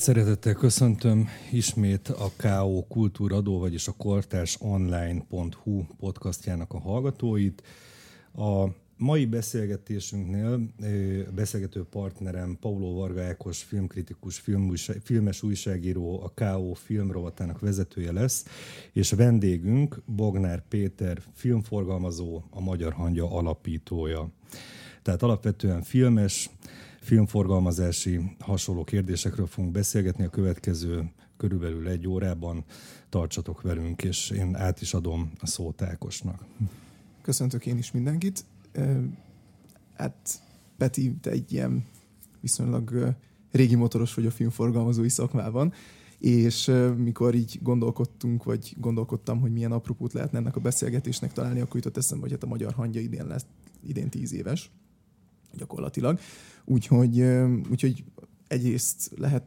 Nagy szeretettel köszöntöm ismét a KO Kultúradó, vagyis a kortársonline.hu podcastjának a hallgatóit. A mai beszélgetésünknél beszélgető partnerem Paulo Varga Ákos filmkritikus, filmes újságíró, a KO filmrovatának vezetője lesz, és vendégünk Bognár Péter, filmforgalmazó, a Magyar Hangya alapítója. Tehát alapvetően filmes, filmforgalmazási hasonló kérdésekről fogunk beszélgetni a következő körülbelül egy órában. Tartsatok velünk, és én át is adom a szót Ákosnak. Köszöntök én is mindenkit. Hát Peti, te egy ilyen viszonylag régi motoros vagy a filmforgalmazói szakmában, és mikor így gondolkodtunk, vagy gondolkodtam, hogy milyen apropót lehetne ennek a beszélgetésnek találni, akkor jutott eszembe, hogy hát a Magyar Hangya idén lesz, idén tíz éves gyakorlatilag. Úgyhogy, úgyhogy egyrészt lehet,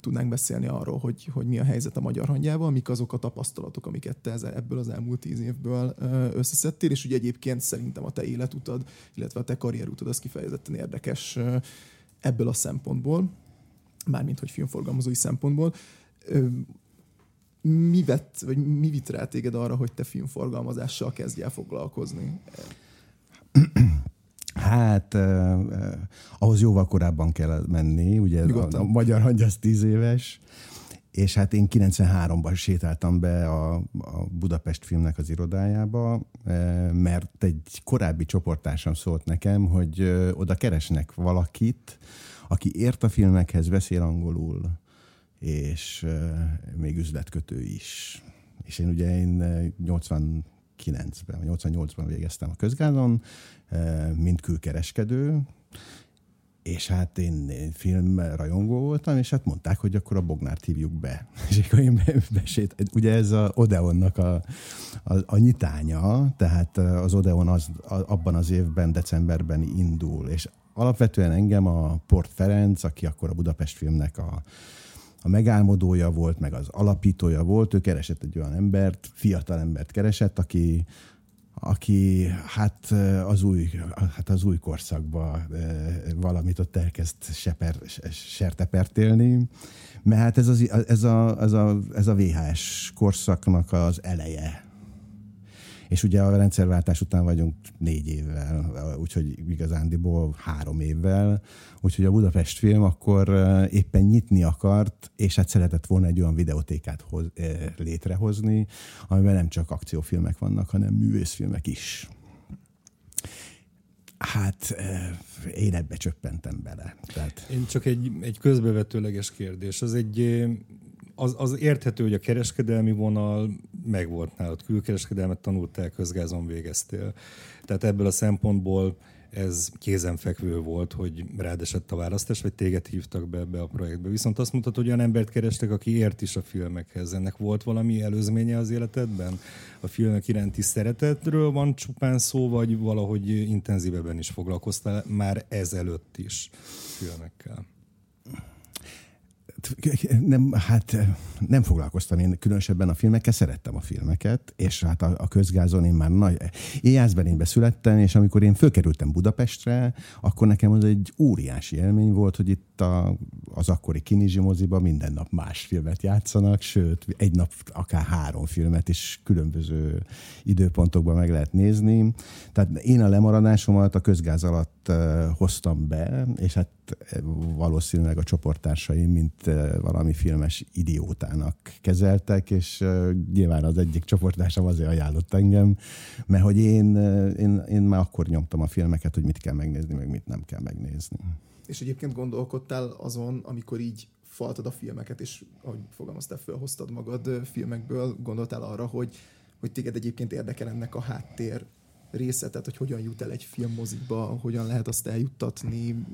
tudnánk beszélni arról, hogy, hogy mi a helyzet a magyar hangjával, mik azok a tapasztalatok, amiket te ebből az elmúlt tíz évből összeszedtél, és ugye egyébként szerintem a te életutad, illetve a te karrierutad az kifejezetten érdekes ebből a szempontból, mármint hogy filmforgalmazói szempontból. Mi, vett, vagy mi vitt rá téged arra, hogy te filmforgalmazással kezdj el foglalkozni? Hát eh, ahhoz jóval korábban kell menni, ugye a, a magyar hangya az tíz éves, és hát én 93-ban sétáltam be a, a Budapest filmnek az irodájába, mert egy korábbi csoportásom szólt nekem, hogy oda keresnek valakit, aki ért a filmekhez, beszél angolul, és még üzletkötő is. És én ugye én 80 89-ben, 88-ban végeztem a közgázon, eh, mint külkereskedő, és hát én, én filmrajongó voltam, és hát mondták, hogy akkor a Bognár hívjuk be. És akkor én besét, ugye ez a Odeonnak a, a, a nyitánya, tehát az Odeon az, abban az évben, decemberben indul, és alapvetően engem a Port Ferenc, aki akkor a Budapest filmnek a, a megálmodója volt, meg az alapítója volt, ő keresett egy olyan embert, fiatal embert keresett, aki, aki hát az új, hát az új korszakban valamit ott elkezd seper, sertepertélni, mert hát ez, az, ez, a, ez, a, ez a VHS korszaknak az eleje és ugye a rendszerváltás után vagyunk négy évvel, úgyhogy igazándiból három évvel, úgyhogy a Budapest film akkor éppen nyitni akart, és hát szeretett volna egy olyan videotékát hoz, létrehozni, amiben nem csak akciófilmek vannak, hanem művészfilmek is. Hát én ebbe csöppentem bele. Tehát... Én csak egy, egy közbevetőleges kérdés. Az egy az, az érthető, hogy a kereskedelmi vonal megvolt nálad, külkereskedelmet tanultál, közgázon végeztél. Tehát ebből a szempontból ez kézenfekvő volt, hogy rád esett a választás, vagy téged hívtak be ebbe a projektbe. Viszont azt mondtad, hogy olyan embert kerestek, aki ért is a filmekhez. Ennek volt valami előzménye az életedben? A filmek iránti szeretetről van csupán szó, vagy valahogy intenzívebben is foglalkoztál már ezelőtt is filmekkel? Nem, hát nem foglalkoztam én különösebben a filmekkel, szerettem a filmeket, és hát a, a közgázon én már nagy... Én Jászberénybe születtem, és amikor én fölkerültem Budapestre, akkor nekem az egy óriási élmény volt, hogy itt a, az akkori Kinizsi moziba minden nap más filmet játszanak, sőt, egy nap akár három filmet is különböző időpontokban meg lehet nézni. Tehát én a lemaradásomat a közgáz alatt uh, hoztam be, és hát valószínűleg a csoporttársaim, mint valami filmes idiótának kezeltek, és nyilván az egyik csoporttársam azért ajánlott engem, mert hogy én, én, én már akkor nyomtam a filmeket, hogy mit kell megnézni, meg mit nem kell megnézni. És egyébként gondolkodtál azon, amikor így faltad a filmeket, és ahogy fogalmaztál, felhoztad magad filmekből, gondoltál arra, hogy, hogy téged egyébként érdekel ennek a háttér része, tehát hogy hogyan jut el egy film mozikba, hogyan lehet azt eljuttatni?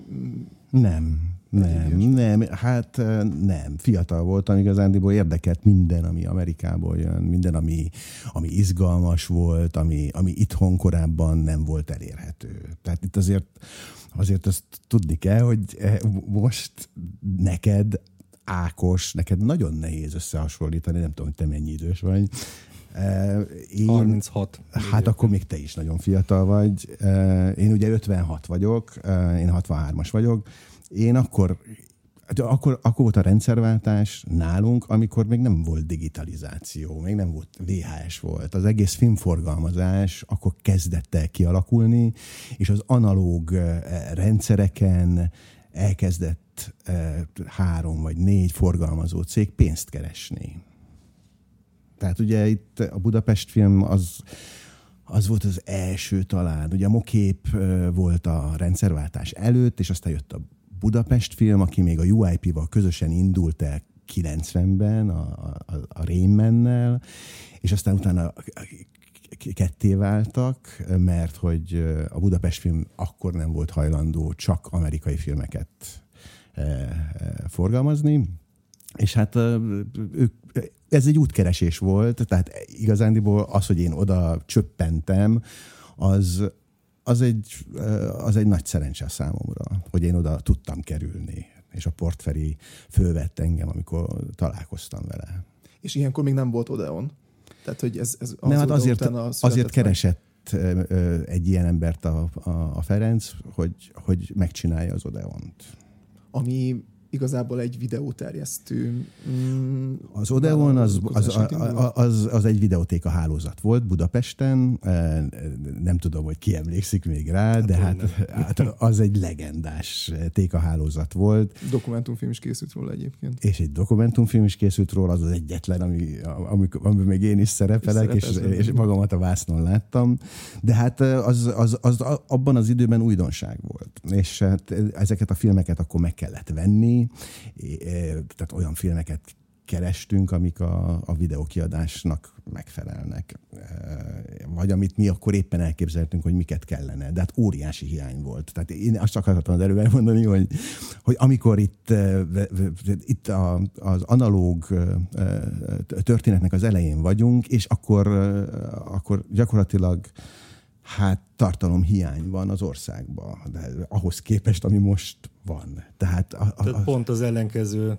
Nem, nem, nem, hát nem. Fiatal voltam, igazándiból érdekelt minden, ami Amerikából jön, minden, ami, ami izgalmas volt, ami, ami itthon korábban nem volt elérhető. Tehát itt azért, azért azt tudni kell, hogy e, most neked Ákos, neked nagyon nehéz összehasonlítani, nem tudom, hogy te mennyi idős vagy, én, 36. Hát akkor még te is nagyon fiatal vagy. Én ugye 56 vagyok, én 63-as vagyok. Én akkor akkor, akkor volt a rendszerváltás nálunk, amikor még nem volt digitalizáció, még nem volt VHS volt. Az egész filmforgalmazás akkor kezdett el kialakulni, és az analóg rendszereken elkezdett három vagy négy forgalmazó cég pénzt keresni. Tehát ugye itt a Budapest film az, az volt az első talán. Ugye a Mokép volt a rendszerváltás előtt, és aztán jött a Budapest film, aki még a UIP-val közösen indult el 90-ben a, a, a Raymannel, és aztán utána ketté váltak, mert hogy a Budapest film akkor nem volt hajlandó csak amerikai filmeket forgalmazni, és hát ők, ez egy útkeresés volt, tehát igazándiból az, hogy én oda csöppentem, az, az egy, az egy nagy szerencse számomra, hogy én oda tudtam kerülni, és a portfeli fölvett engem, amikor találkoztam vele. És ilyenkor még nem volt Odeon? Tehát, hogy ez, ez az nem, hát azért, azért keresett egy ilyen embert a, a, a Ferenc, hogy, hogy megcsinálja az Odeont. Ami igazából egy videóterjesztő. Mm, az Odeon az, az, az, az, az egy videótéka hálózat volt Budapesten, e, nem tudom, hogy ki emlékszik még rá, hát de hát, hát az egy legendás téka hálózat volt. Dokumentumfilm is készült róla egyébként. És egy dokumentumfilm is készült róla, az az egyetlen, ami, ami, amiben még én is szerepelek, és, és, és magamat a vásznon láttam. De hát az, az, az, az abban az időben újdonság volt. És hát ezeket a filmeket akkor meg kellett venni, tehát olyan filmeket kerestünk, amik a, a videókiadásnak megfelelnek. Vagy amit mi akkor éppen elképzeltünk, hogy miket kellene. De hát óriási hiány volt. Tehát én azt akartam az előbb elmondani, hogy, hogy amikor itt, itt a, az analóg történetnek az elején vagyunk, és akkor, akkor gyakorlatilag hát tartalom hiány van az országban, de ahhoz képest, ami most van. Tehát, a, a, Tehát pont az ellenkező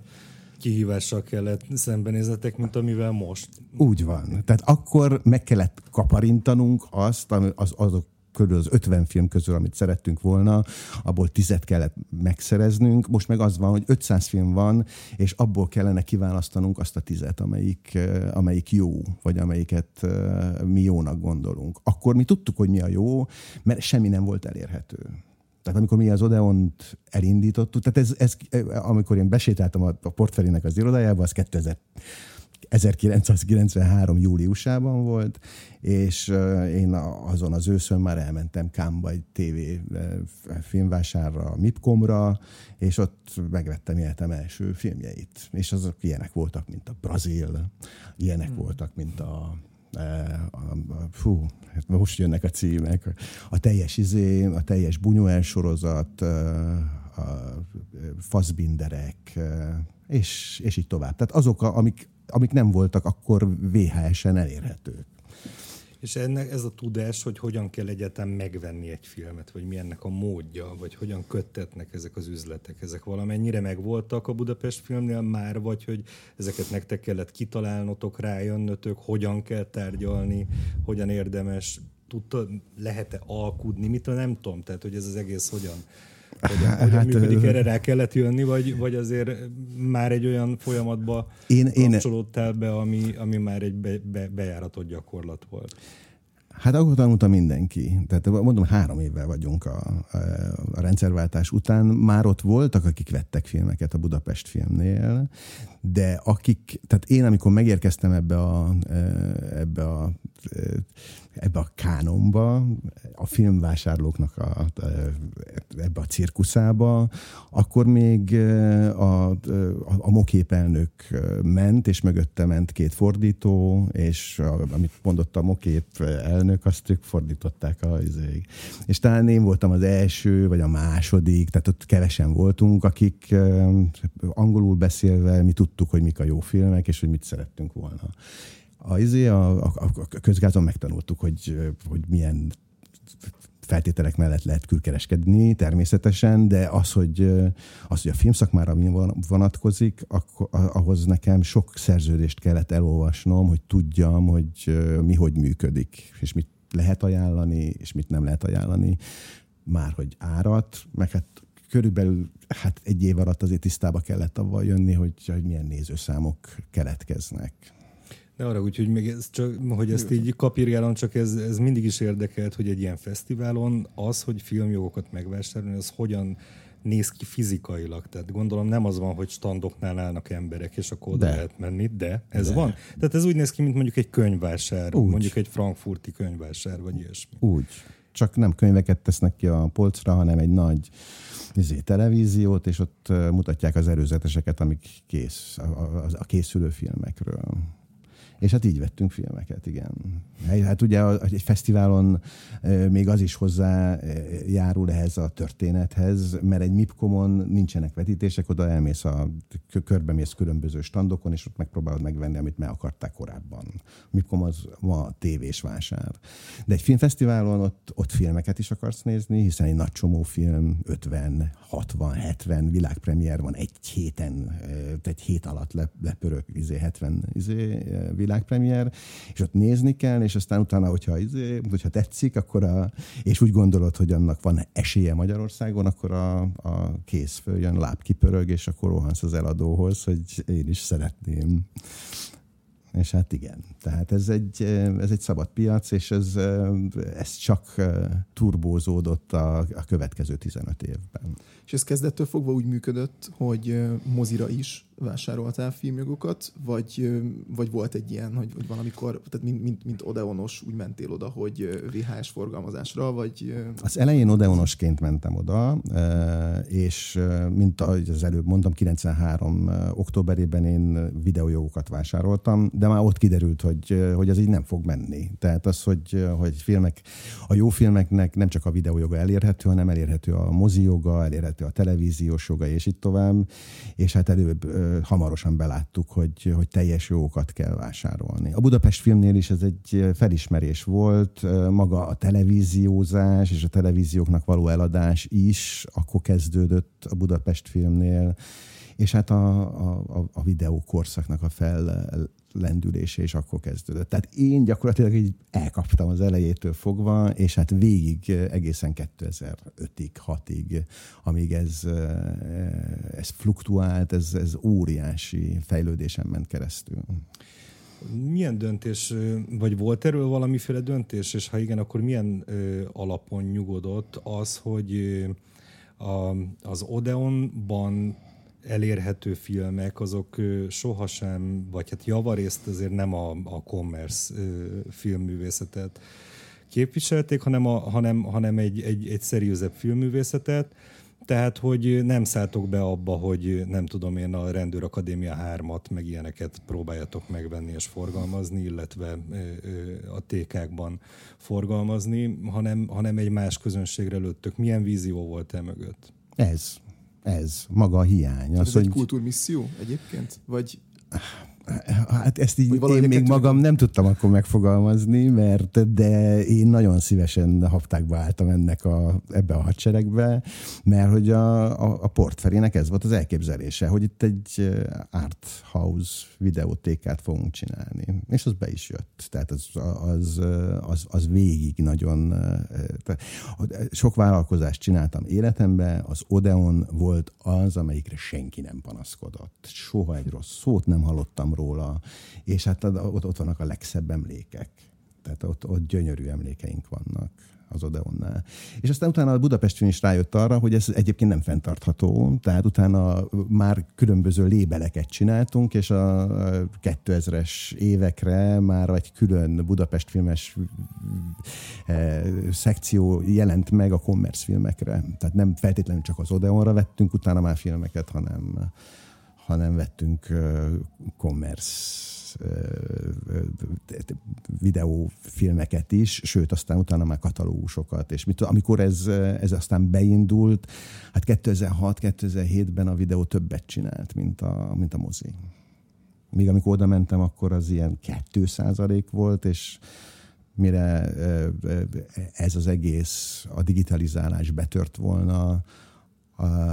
kihívással kellett szembenézetek, mint amivel most. Úgy van. Tehát akkor meg kellett kaparintanunk azt, az, azok körül az 50 film közül, amit szerettünk volna, abból tizet kellett megszereznünk. Most meg az van, hogy 500 film van, és abból kellene kiválasztanunk azt a tizet, amelyik, amelyik jó, vagy amelyiket mi jónak gondolunk. Akkor mi tudtuk, hogy mi a jó, mert semmi nem volt elérhető. Tehát amikor mi az Odeont elindítottuk, tehát ez, ez amikor én besétáltam a, a portfelinek az irodájába, az 2000 1993. júliusában volt, és én azon az őszön már elmentem Kámba egy TV filmvásárra, a Mipkomra, és ott megvettem életem első filmjeit. És azok ilyenek voltak, mint a Brazil, ilyenek hmm. voltak, mint a a, a, fú, hát most jönnek a címek, a teljes izé, a teljes Buñuel sorozat, a faszbinderek, és, és így tovább. Tehát azok, amik, amik nem voltak akkor VHS-en elérhetők. És ennek ez a tudás, hogy hogyan kell egyáltalán megvenni egy filmet, vagy mi ennek a módja, vagy hogyan köttetnek ezek az üzletek, ezek valamennyire megvoltak a Budapest filmnél már, vagy hogy ezeket nektek kellett kitalálnotok, rájönnötök, hogyan kell tárgyalni, hogyan érdemes, tudta, lehet-e alkudni, mit nem tudom, tehát hogy ez az egész hogyan hogyan, hogyan hát, működik, erre rá kellett jönni, vagy, vagy azért már egy olyan folyamatba én, kapcsolódtál be, ami, ami már egy be, be, bejáratott gyakorlat volt? Hát akkor tanulta mindenki. Tehát mondom, három évvel vagyunk a, a rendszerváltás után. Már ott voltak, akik vettek filmeket a Budapest filmnél, de akik, tehát én amikor megérkeztem ebbe a, ebbe a ebbe a kánonba, a filmvásárlóknak a, ebbe a cirkuszába, akkor még a, a, a Mokép elnök ment, és mögötte ment két fordító, és a, amit mondott a Mokép elnök, azt ők fordították a izéig. És talán én voltam az első, vagy a második, tehát ott kevesen voltunk, akik angolul beszélve mi tudtuk, hogy mik a jó filmek, és hogy mit szerettünk volna a, izé, a, a, a közgázon megtanultuk, hogy, hogy milyen feltételek mellett lehet külkereskedni természetesen, de az, hogy, az, hogy a filmszakmára mi vonatkozik, akkor, ahhoz nekem sok szerződést kellett elolvasnom, hogy tudjam, hogy mi hogy működik, és mit lehet ajánlani, és mit nem lehet ajánlani. Már hogy árat, meg hát körülbelül hát egy év alatt azért tisztába kellett avval jönni, hogy, hogy milyen nézőszámok keletkeznek. De arra úgy, hogy még ez csak, hogy ezt így kapirgálom, csak ez, ez mindig is érdekelt, hogy egy ilyen fesztiválon az, hogy filmjogokat megvásárolni, az hogyan néz ki fizikailag. Tehát gondolom nem az van, hogy standoknál állnak emberek, és akkor oda de. lehet menni, de ez de. van. Tehát ez úgy néz ki, mint mondjuk egy könyvvásár, úgy. mondjuk egy frankfurti könyvvásár, vagy ilyesmi. Úgy. Csak nem könyveket tesznek ki a polcra, hanem egy nagy izé, televíziót, és ott mutatják az erőzeteseket, amik kész, a, a, a készülő filmekről. És hát így vettünk filmeket, igen. Hát ugye egy fesztiválon még az is hozzá járul ehhez a történethez, mert egy MIPCOM-on nincsenek vetítések, oda elmész a körbemész különböző standokon, és ott megpróbálod megvenni, amit meg akarták korábban. MIPCOM az ma tévés vásár. De egy filmfesztiválon ott, ott filmeket is akarsz nézni, hiszen egy nagy csomó film, 50, 60, 70 világpremiér van egy héten, egy hét alatt lepörök, izé, 70 izé, világpremiér, és ott nézni kell, és aztán utána, hogyha, izé, hogyha tetszik, akkor a, és úgy gondolod, hogy annak van esélye Magyarországon, akkor a, a kész följön, láb kipörög, és akkor rohansz az eladóhoz, hogy én is szeretném. És hát igen, tehát ez egy, ez egy szabad piac, és ez, ez csak turbózódott a, a következő 15 évben. És ez kezdettől fogva úgy működött, hogy mozira is vásároltál filmjogokat, vagy, vagy volt egy ilyen, hogy, hogy valamikor, tehát mint, mint, mint Odeonos úgy mentél oda, hogy VHS forgalmazásra, vagy... Az elején Odeonosként mentem oda, és mint az előbb mondtam, 93 októberében én videójogokat vásároltam, de már ott kiderült, hogy, hogy ez így nem fog menni. Tehát az, hogy, hogy filmek, a jó filmeknek nem csak a videójoga elérhető, hanem elérhető a mozi joga, elérhető a televíziós joga, és itt tovább. És hát előbb hamarosan beláttuk, hogy, hogy teljes jókat kell vásárolni. A Budapest filmnél is ez egy felismerés volt, maga a televíziózás és a televízióknak való eladás is akkor kezdődött a Budapest filmnél, és hát a, a, a videó korszaknak a fellendülése is akkor kezdődött. Tehát én gyakorlatilag így elkaptam az elejétől fogva, és hát végig egészen 2005-ig, 6-ig, amíg ez, ez fluktuált, ez, ez óriási fejlődésen ment keresztül. Milyen döntés, vagy volt erről valamiféle döntés, és ha igen, akkor milyen ö, alapon nyugodott az, hogy a, az Odeonban elérhető filmek, azok sohasem, vagy hát javarészt azért nem a, a commerce filmművészetet képviselték, hanem, a, hanem, hanem egy, egy, egy szeriőzebb filmművészetet, tehát, hogy nem szálltok be abba, hogy nem tudom én a Rendőrakadémia 3-at, meg ilyeneket próbáljatok megvenni és forgalmazni, illetve a TK-kban forgalmazni, hanem, hanem egy más közönségre lőttök. Milyen vízió volt e mögött? Ez ez, maga a hiány. Az, ez hogy... egy kultúrmisszió egyébként? Vagy Hát ezt így én még magam nem tudtam akkor megfogalmazni, mert de én nagyon szívesen haftákba álltam ennek a, ebbe a hadseregbe, mert hogy a, a, a portfelének ez volt az elképzelése, hogy itt egy art house videótékát fogunk csinálni. És az be is jött. Tehát az, az, az, az végig nagyon sok vállalkozást csináltam életemben, az Odeon volt az, amelyikre senki nem panaszkodott. Soha egy rossz szót nem hallottam róla, és hát ott, ott vannak a legszebb emlékek. Tehát ott, ott gyönyörű emlékeink vannak az Odeonnál. És aztán utána a Budapestön is rájött arra, hogy ez egyébként nem fenntartható, tehát utána már különböző lébeleket csináltunk, és a 2000-es évekre már egy külön Budapest filmes e, szekció jelent meg a commerce filmekre. Tehát nem feltétlenül csak az Odeonra vettünk utána már filmeket, hanem hanem vettünk commerce videófilmeket is, sőt, aztán utána már katalógusokat. És mit, amikor ez, ez aztán beindult, hát 2006-2007-ben a videó többet csinált, mint a, mint a mozi. Míg amikor oda mentem, akkor az ilyen 2 volt, és mire ez az egész, a digitalizálás betört volna,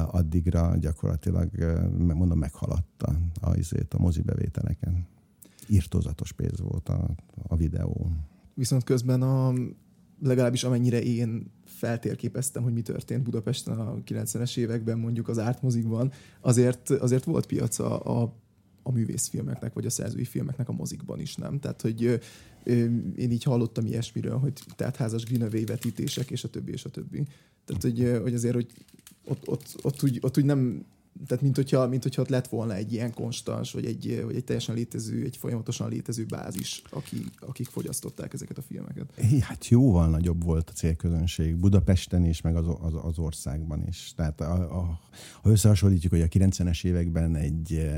addigra gyakorlatilag, mondom, meghaladta a, izét, a mozi bevételeken. Írtózatos pénz volt a, a videó. Viszont közben a, legalábbis amennyire én feltérképeztem, hogy mi történt Budapesten a 90-es években, mondjuk az ártmozikban, azért, azért volt piaca a, a művészfilmeknek, vagy a szerzői filmeknek a mozikban is, nem? Tehát, hogy én így hallottam ilyesmiről, hogy tehát házas Greenaway vetítések, és a többi, és a többi. Tehát, hogy, hogy azért, hogy ott, ott, ott, úgy, ott úgy nem tehát mint hogyha, mint hogyha ott lett volna egy ilyen konstans, vagy egy, vagy egy teljesen létező, egy folyamatosan létező bázis, aki, akik fogyasztották ezeket a filmeket. Hát jóval nagyobb volt a célközönség Budapesten is, meg az, az, az országban is. Tehát a, a, ha összehasonlítjuk, hogy a 90-es években egy,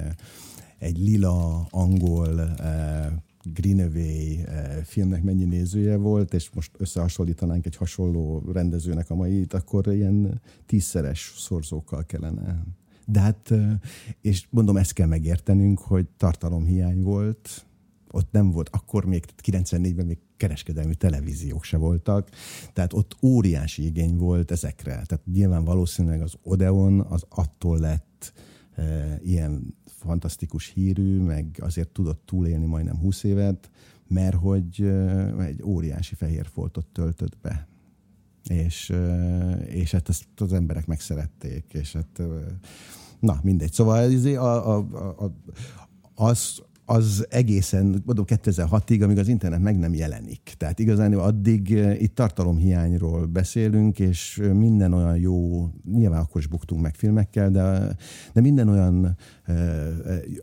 egy lila, angol Greenaway filmnek mennyi nézője volt, és most összehasonlítanánk egy hasonló rendezőnek a mait, akkor ilyen tízszeres szorzókkal kellene. De hát, és mondom, ezt kell megértenünk, hogy tartalomhiány volt, ott nem volt, akkor még 94-ben még kereskedelmi televíziók se voltak, tehát ott óriási igény volt ezekre. Tehát nyilván valószínűleg az Odeon az attól lett e, ilyen fantasztikus hírű, meg azért tudott túlélni majdnem 20 évet, mert hogy egy óriási fehér foltot töltött be. És, és hát ezt az emberek megszerették, és hát Na, mindegy. Szóval ez, a, a, a, az, az egészen, mondom 2006-ig, amíg az internet meg nem jelenik. Tehát igazán addig eh, itt tartalomhiányról beszélünk, és minden olyan jó, nyilván akkor is buktunk meg filmekkel, de, de minden olyan, eh,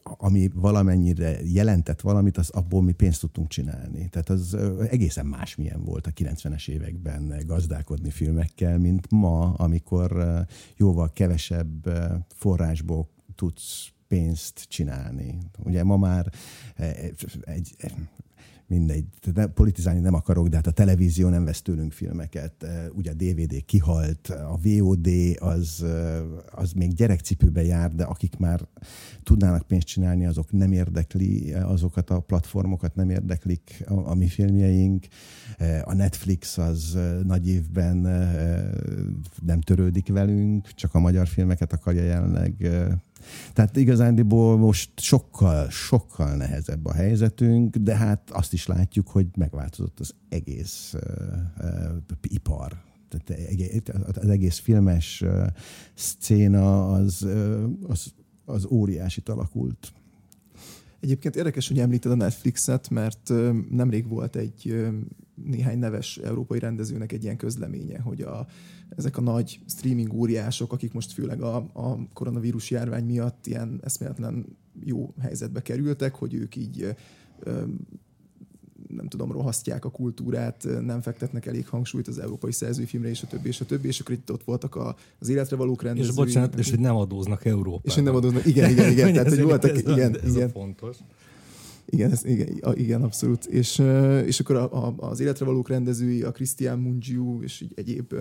ami valamennyire jelentett valamit, az abból mi pénzt tudtunk csinálni. Tehát az eh, egészen másmilyen volt a 90-es években gazdálkodni filmekkel, mint ma, amikor jóval kevesebb forrásból tudsz pénzt csinálni. Ugye ma már eh, egy, mindegy, ne, politizálni nem akarok, de hát a televízió nem vesz tőlünk filmeket. Ugye a DVD kihalt, a VOD az, az még gyerekcipőbe jár, de akik már tudnának pénzt csinálni, azok nem érdekli, azokat a platformokat nem érdeklik a, a mi filmjeink. A Netflix az nagy évben nem törődik velünk, csak a magyar filmeket akarja jelenleg tehát igazándiból most sokkal, sokkal nehezebb a helyzetünk, de hát azt is látjuk, hogy megváltozott az egész uh, uh, ipar. Tehát az egész filmes uh, szcéna az, uh, az, az óriási alakult. Egyébként érdekes, hogy említed a Netflixet, mert nemrég volt egy néhány neves európai rendezőnek egy ilyen közleménye, hogy a, ezek a nagy streaming óriások, akik most főleg a, a koronavírus járvány miatt ilyen eszméletlen jó helyzetbe kerültek, hogy ők így nem tudom, rohasztják a kultúrát, nem fektetnek elég hangsúlyt az európai szerzőfilmre, és a többi, és a többi, és akkor itt ott voltak a, az életre valók rendezői. És bocsánat, és hogy nem adóznak Európában. És hogy nem adóznak, igen, igen, igen. tehát, hogy voltak, ez igen, ez igen. Fontos. Igen, ez, igen, igen, abszolút. És, és akkor a, a, az életre valók rendezői, a Christian Mungiu és így egyéb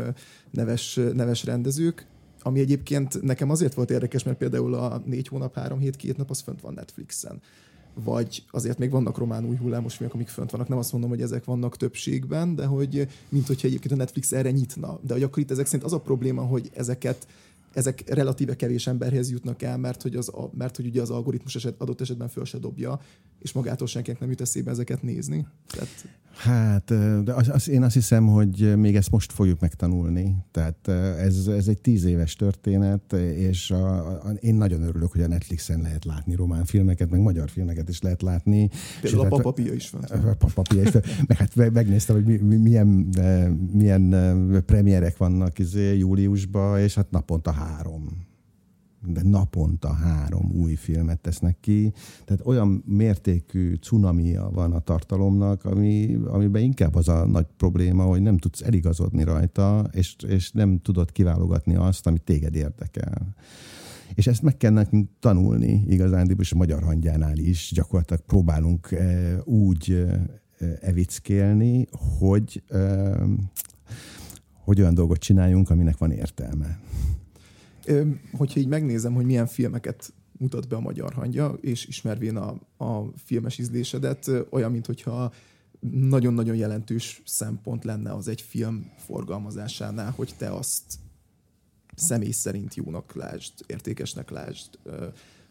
neves, neves rendezők, ami egyébként nekem azért volt érdekes, mert például a négy hónap, három hét, két nap az fönt van Netflixen vagy azért még vannak román új hullámos filmek, amik fönt vannak. Nem azt mondom, hogy ezek vannak többségben, de hogy mint hogyha egyébként a Netflix erre nyitna. De hogy akkor itt ezek szerint az a probléma, hogy ezeket ezek relatíve kevés emberhez jutnak el, mert hogy, az, mert hogy ugye az algoritmus eset, adott esetben föl se dobja, és magától senkinek nem jut eszébe ezeket nézni. Tehát... Hát, de az, az, én azt hiszem, hogy még ezt most fogjuk megtanulni. Tehát ez, ez egy tíz éves történet, és a, a, én nagyon örülök, hogy a Netflixen lehet látni román filmeket, meg magyar filmeket is lehet látni. Például a papapia is van. A papapia is van. meg hát megnéztem, hogy mi, mi, milyen, milyen premierek vannak izé, júliusban, és hát naponta három de naponta három új filmet tesznek ki. Tehát olyan mértékű cunamia van a tartalomnak, ami, amiben inkább az a nagy probléma, hogy nem tudsz eligazodni rajta, és, és nem tudod kiválogatni azt, amit téged érdekel. És ezt meg kell nekünk tanulni igazán, és a magyar hangyánál is gyakorlatilag próbálunk e, úgy e, evickélni, hogy, e, hogy olyan dolgot csináljunk, aminek van értelme hogyha így megnézem, hogy milyen filmeket mutat be a magyar hangja, és ismervén a, a filmes ízlésedet, olyan, mintha nagyon-nagyon jelentős szempont lenne az egy film forgalmazásánál, hogy te azt személy szerint jónak lásd, értékesnek lásd,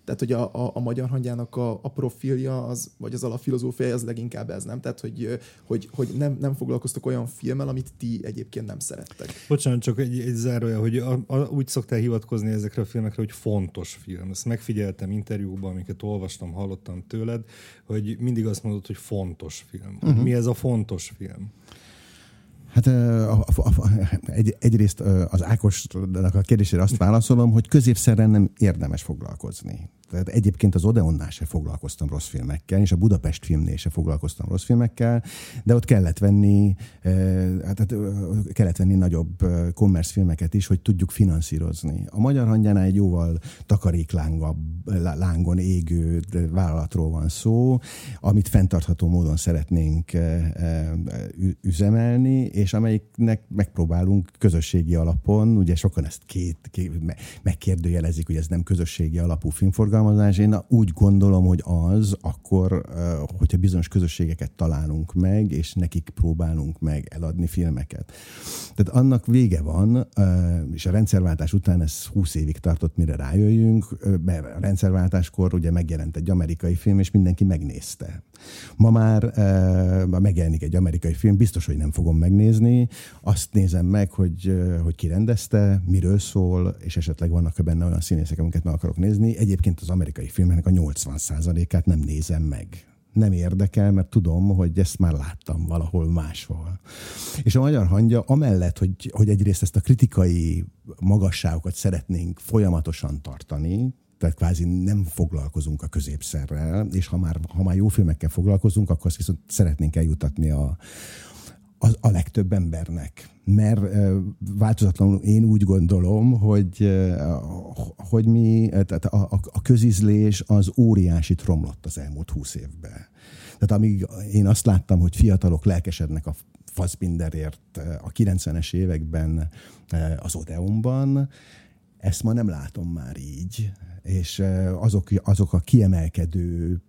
Tehát, hogy a, a, a magyar hangyának a, a profilja, az, vagy az alapfilozófiája, az leginkább ez, nem? Tehát, hogy, hogy, hogy nem, nem foglalkoztok olyan filmmel, amit ti egyébként nem szerettek. Bocsánat, csak egy, egy zárója, hogy a, a, úgy szoktál hivatkozni ezekre a filmekre, hogy fontos film. Ezt megfigyeltem interjúkban, amiket olvastam, hallottam tőled, hogy mindig azt mondod, hogy fontos film. Uh-huh. Mi ez a fontos film? Hát a, a, a, egy, egyrészt az Ákosnak a kérdésére azt válaszolom, hogy középszerren nem érdemes foglalkozni. Tehát egyébként az Odeonnál se foglalkoztam rossz filmekkel, és a Budapest filmnél se foglalkoztam rossz filmekkel, de ott kellett venni, hát kellett venni nagyobb commerce filmeket is, hogy tudjuk finanszírozni. A Magyar Hangyánál egy jóval takaréklángon égő vállalatról van szó, amit fenntartható módon szeretnénk üzemelni, és amelyiknek megpróbálunk közösségi alapon, ugye sokan ezt két, két megkérdőjelezik, hogy ez nem közösségi alapú filmforgalom, alkalmazás, én úgy gondolom, hogy az akkor, hogyha bizonyos közösségeket találunk meg, és nekik próbálunk meg eladni filmeket. Tehát annak vége van, és a rendszerváltás után ez 20 évig tartott, mire rájöjjünk, mert a rendszerváltáskor ugye megjelent egy amerikai film, és mindenki megnézte. Ma már e, megjelenik egy amerikai film, biztos, hogy nem fogom megnézni. Azt nézem meg, hogy, hogy ki rendezte, miről szól, és esetleg vannak-e benne olyan színészek, amiket meg akarok nézni. Egyébként az amerikai filmeknek a 80%-át nem nézem meg nem érdekel, mert tudom, hogy ezt már láttam valahol máshol. És a magyar hangja amellett, hogy, hogy egyrészt ezt a kritikai magasságokat szeretnénk folyamatosan tartani, tehát kvázi nem foglalkozunk a középszerrel, és ha már, ha már jó filmekkel foglalkozunk, akkor azt viszont szeretnénk eljutatni a, a, a legtöbb embernek. Mert változatlanul én úgy gondolom, hogy, hogy mi, tehát a, a, a közizlés az óriási romlott az elmúlt húsz évben. Tehát amíg én azt láttam, hogy fiatalok lelkesednek a Fassbinderért a 90-es években az Odeonban, ezt ma nem látom már így és azok, azok a kiemelkedő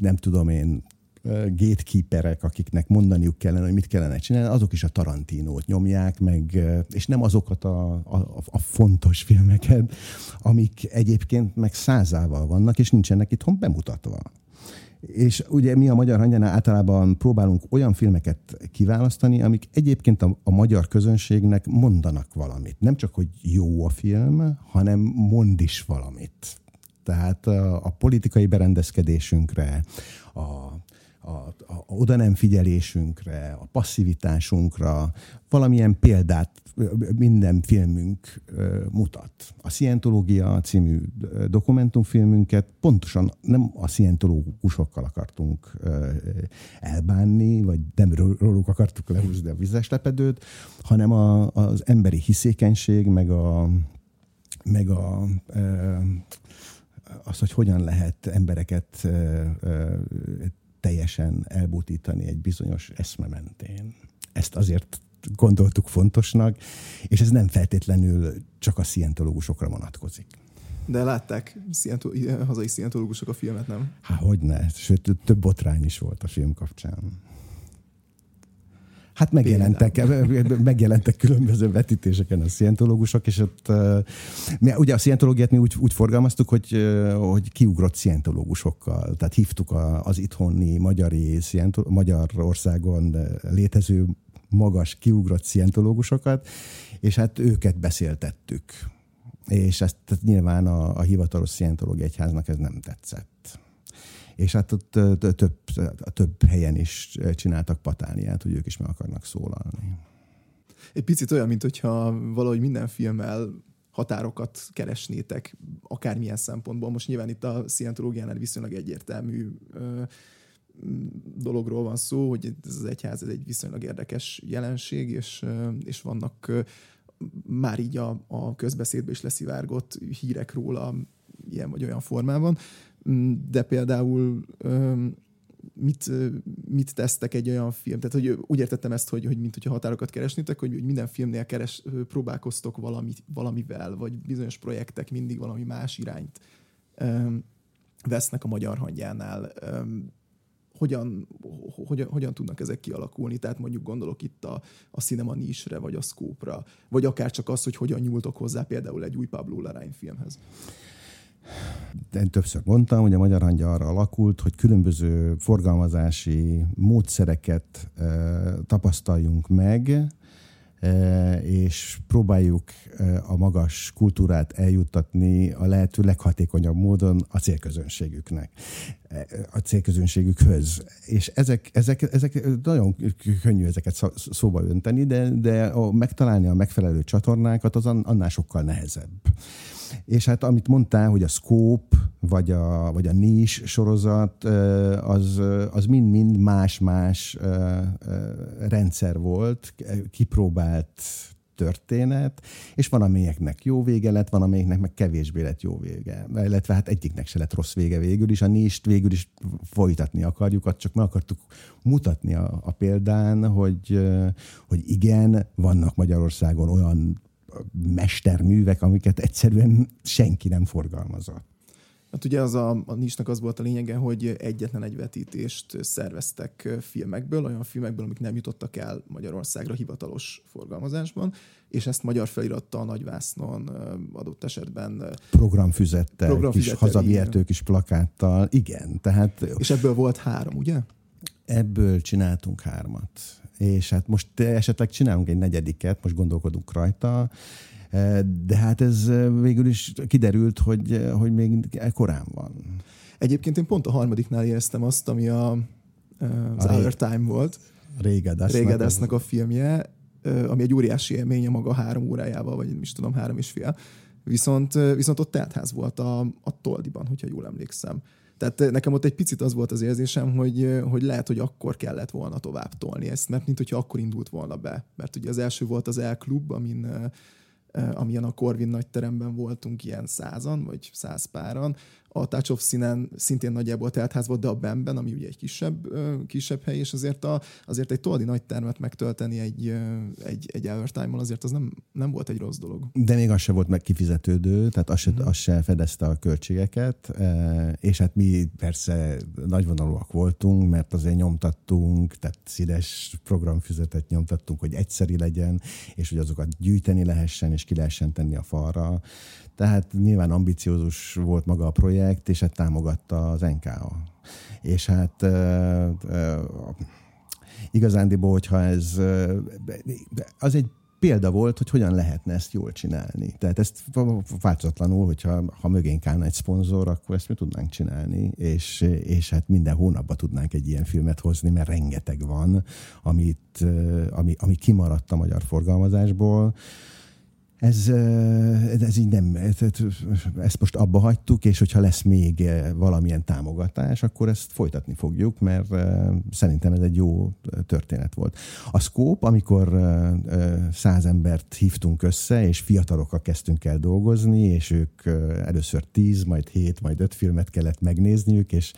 nem tudom én, gatekeeperek, akiknek mondaniuk kellene, hogy mit kellene csinálni, azok is a Tarantinót nyomják, meg, és nem azokat a, a, a fontos filmeket, amik egyébként meg százával vannak, és nincsenek itthon bemutatva. És ugye mi a Magyar Hangyánál általában próbálunk olyan filmeket kiválasztani, amik egyébként a, a magyar közönségnek mondanak valamit. Nem csak, hogy jó a film, hanem mond is valamit. Tehát a, a politikai berendezkedésünkre, a a, a oda nem figyelésünkre, a passzivitásunkra valamilyen példát minden filmünk mutat. A Scientológia című dokumentumfilmünket pontosan nem a szientológusokkal akartunk elbánni, vagy nem róluk akartuk lehúzni a vizes lepedőt, hanem a, az emberi hiszékenység, meg a, meg a az, hogy hogyan lehet embereket teljesen elbutítani egy bizonyos eszme mentén. Ezt azért gondoltuk fontosnak, és ez nem feltétlenül csak a szientológusokra vonatkozik. De látták szientó- hazai szientológusok a filmet, nem? Há, hogy ne. Sőt, több botrány is volt a film kapcsán. Hát megjelentek, megjelentek különböző vetítéseken a szientológusok, és ott mi, ugye a szientológiát mi úgy, úgy forgalmaztuk, hogy, hogy kiugrott szientológusokkal. Tehát hívtuk az itthoni magyari, Magyarországon létező magas kiugrott szientológusokat, és hát őket beszéltettük. És ezt nyilván a, a hivatalos szientológia egyháznak ez nem tetszett és hát ott több, több helyen is csináltak patániát, hogy ők is meg akarnak szólalni. Egy picit olyan, mint hogyha valahogy minden filmmel határokat keresnétek, akármilyen szempontból. Most nyilván itt a szientológiánál viszonylag egyértelmű ö, dologról van szó, hogy ez az egyház ez egy viszonylag érdekes jelenség, és, és vannak már így a, a közbeszédbe is leszivárgott hírek róla ilyen vagy olyan formában. Mm, de például mit, mit tesztek egy olyan film? Tehát, hogy úgy értettem ezt, hogy, hogy mint hogyha határokat keresnétek, hogy, hogy minden filmnél keres, próbálkoztok valami, valamivel, vagy bizonyos projektek mindig valami más irányt vesznek a magyar hangyánál. hogyan, hogyan, hogyan tudnak ezek kialakulni. Tehát mondjuk gondolok itt a, a cinema nisre, vagy a scope vagy akár csak az, hogy hogyan nyúltok hozzá például egy új Pablo Larraín filmhez. Én többször mondtam, hogy a Magyar Hangya arra alakult, hogy különböző forgalmazási módszereket e, tapasztaljunk meg, e, és próbáljuk e, a magas kultúrát eljuttatni a lehető leghatékonyabb módon a célközönségüknek, a célközönségükhöz. És ezek, ezek, ezek nagyon könnyű ezeket szóba önteni, de, de megtalálni a megfelelő csatornákat az annál sokkal nehezebb. És hát amit mondtál, hogy a Scope, vagy a, vagy a Niche sorozat, az, az mind-mind más-más rendszer volt, kipróbált történet, és van amelyeknek jó vége lett, van amelyeknek meg kevésbé lett jó vége. Illetve hát egyiknek se lett rossz vége végül is, a nést végül is folytatni akarjuk, csak meg akartuk mutatni a, a példán, hogy, hogy igen, vannak Magyarországon olyan mesterművek, amiket egyszerűen senki nem forgalmazott. Hát ugye az a, a nincsnek az volt a lényege, hogy egyetlen egy vetítést szerveztek filmekből, olyan filmekből, amik nem jutottak el Magyarországra hivatalos forgalmazásban, és ezt magyar felirattal a nagyvásznon adott esetben programfüzettel, programfüzettel kis hazavihető kis plakáttal, igen. Tehát, és ebből volt három, ugye? Ebből csináltunk hármat és hát most esetleg csinálunk egy negyediket, most gondolkodunk rajta, e, de hát ez végül is kiderült, hogy, hogy még korán van. Egyébként én pont a harmadiknál éreztem azt, ami a, e, az a Our Time volt. Régedesznek. a filmje, e, ami egy óriási élmény a maga három órájával, vagy is tudom, három és fél. Viszont, viszont ott teltház volt a, a Toldiban, hogyha jól emlékszem. Tehát eh, nekem ott egy picit az volt az érzésem, hogy, eh, hogy lehet, hogy akkor kellett volna tovább tolni ezt, mert mint hogyha akkor indult volna be. Mert ugye az első volt az El Club, amin eh, amilyen a Corvin nagy teremben voltunk ilyen százan, vagy száz páran, a Touch of Színen szintén nagyjából teltház volt, de a Bemben, ami ugye egy kisebb, kisebb hely, és azért, a, azért egy toldi nagy termet megtölteni egy, egy, egy overtime azért az nem, nem volt egy rossz dolog. De még az se volt meg kifizetődő, tehát az se, mm. az se fedezte a költségeket, és hát mi persze nagyvonalúak voltunk, mert azért nyomtattunk, tehát színes programfüzetet nyomtattunk, hogy egyszeri legyen, és hogy azokat gyűjteni lehessen, és ki lehessen tenni a falra. Tehát nyilván ambiciózus volt maga a projekt, és hát támogatta az NKA. És hát uh, uh, igazándiból, hogyha ez az egy példa volt, hogy hogyan lehetne ezt jól csinálni. Tehát ezt változatlanul, hogyha ha mögénk állna egy szponzor, akkor ezt mi tudnánk csinálni, és, és hát minden hónapban tudnánk egy ilyen filmet hozni, mert rengeteg van, amit, ami, ami kimaradt a magyar forgalmazásból ez, ez így nem, ezt most abba hagytuk, és hogyha lesz még valamilyen támogatás, akkor ezt folytatni fogjuk, mert szerintem ez egy jó történet volt. A Scope, amikor száz embert hívtunk össze, és fiatalokkal kezdtünk el dolgozni, és ők először tíz, majd hét, majd öt filmet kellett megnézniük, és,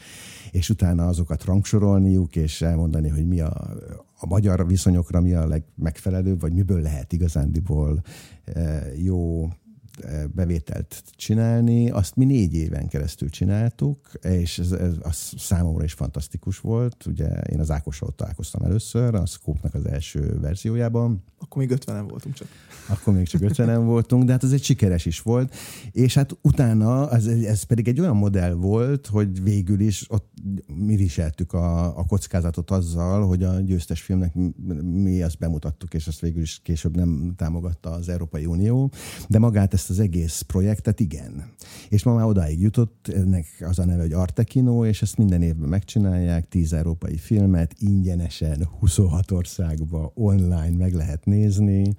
és utána azokat rangsorolniuk, és elmondani, hogy mi a, a magyar viszonyokra mi a legmegfelelőbb, vagy miből lehet igazándiból eh, jó bevételt csinálni. Azt mi négy éven keresztül csináltuk, és ez, ez az számomra is fantasztikus volt. Ugye én az Ákossal találkoztam először, a Scope-nak az első verziójában. Akkor még 50 voltunk csak. Akkor még csak 50 voltunk, de hát ez egy sikeres is volt. És hát utána ez, ez pedig egy olyan modell volt, hogy végül is ott mi viseltük a, a kockázatot azzal, hogy a győztes filmnek mi azt bemutattuk, és azt végül is később nem támogatta az Európai Unió, de magát ezt az egész projektet igen. És ma már odáig jutott, ennek az a neve, hogy Artekino, és ezt minden évben megcsinálják, 10 európai filmet ingyenesen 26 országba online meg lehet nézni,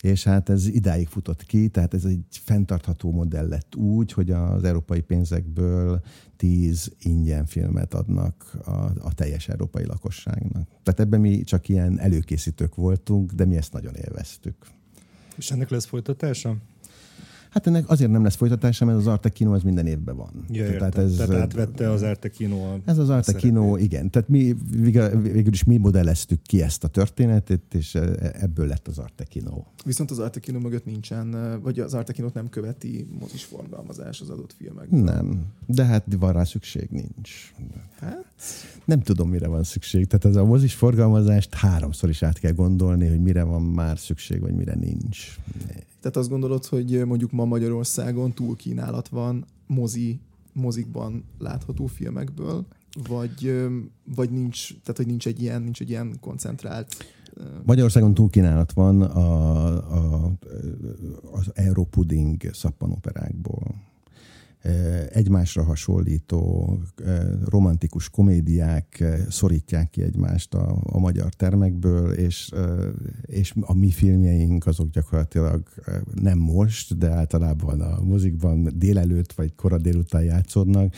és hát ez idáig futott ki, tehát ez egy fenntartható modell lett úgy, hogy az európai pénzekből tíz ingyen filmet adnak a, a teljes európai lakosságnak. Tehát ebben mi csak ilyen előkészítők voltunk, de mi ezt nagyon élveztük. És ennek lesz folytatása? Hát ennek azért nem lesz folytatása, mert az Arte Kino az minden évben van. Ja, Tehát, ez, Tehát átvette az Arte Kino a Ez az Arte Kino, igen. Tehát mi végül is mi modelleztük ki ezt a történetet, és ebből lett az Arte Kino. Viszont az Arte Kino mögött nincsen, vagy az Arte Kinót nem követi mozis forgalmazás az adott filmekben. Nem, de hát van rá szükség nincs. Hát? Nem tudom, mire van szükség. Tehát ez a mozis forgalmazást háromszor is át kell gondolni, hogy mire van már szükség, vagy mire nincs. Tehát azt gondolod, hogy mondjuk ma Magyarországon túl kínálat van mozi, mozikban látható filmekből, vagy, vagy nincs, tehát hogy nincs egy ilyen, nincs egy ilyen koncentrált Magyarországon túlkínálat van a, a, az Europuding szappanoperákból egymásra hasonlító romantikus komédiák szorítják ki egymást a, a magyar termekből, és, és a mi filmjeink azok gyakorlatilag nem most, de általában a mozikban délelőtt vagy kora délután játszódnak,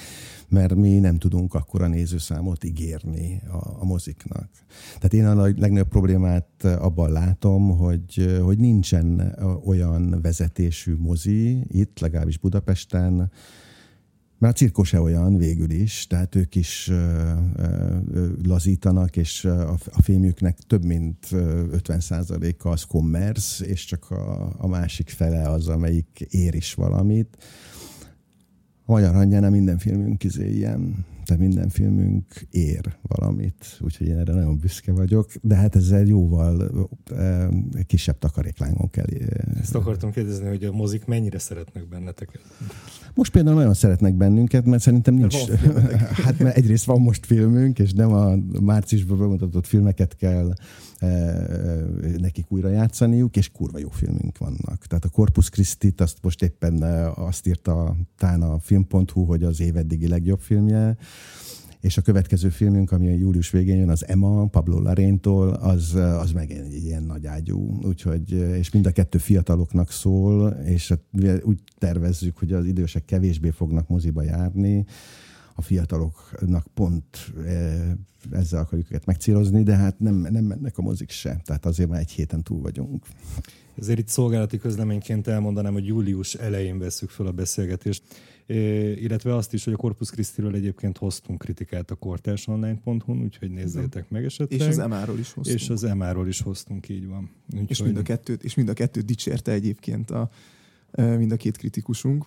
mert mi nem tudunk akkora nézőszámot ígérni a, a moziknak. Tehát én a legnagyobb problémát abban látom, hogy, hogy nincsen olyan vezetésű mozi itt, legalábbis Budapesten, mert a cirkó se olyan végül is, tehát ők is ö, ö, lazítanak, és a, a filmjüknek több mint 50%-a az commerce, és csak a, a másik fele az, amelyik ér is valamit. A Magyar Hangyánál minden filmünk izé ilyen tehát minden filmünk ér valamit, úgyhogy én erre nagyon büszke vagyok, de hát ezzel jóval e, kisebb takaréklángon kell. Ezt akartam kérdezni, hogy a mozik mennyire szeretnek benneteket? Most például nagyon szeretnek bennünket, mert szerintem nincs... hát mert egyrészt van most filmünk, és nem a márciusban bemutatott filmeket kell nekik újra játszaniuk, és kurva jó filmünk vannak. Tehát a Corpus christi azt most éppen azt írta tán a film.hu, hogy az év eddigi legjobb filmje, és a következő filmünk, ami a július végén jön, az Emma, Pablo Laréntól, az, az meg egy ilyen nagy ágyú, úgyhogy, és mind a kettő fiataloknak szól, és hát úgy tervezzük, hogy az idősek kevésbé fognak moziba járni, a fiataloknak pont ezzel akarjuk őket megcélozni, de hát nem, nem mennek a mozik se, tehát azért már egy héten túl vagyunk. Ezért itt szolgálati közleményként elmondanám, hogy július elején veszük fel a beszélgetést, illetve azt is, hogy a Corpus Christi-ről egyébként hoztunk kritikát a kortársonline.hu-n, úgyhogy nézzétek meg esetleg. És az MA-ról is hoztunk. És az MA-ról is hoztunk, így van. Úgyhogy... És, mind a kettőt, és mind a kettőt dicsérte egyébként a, mind a két kritikusunk.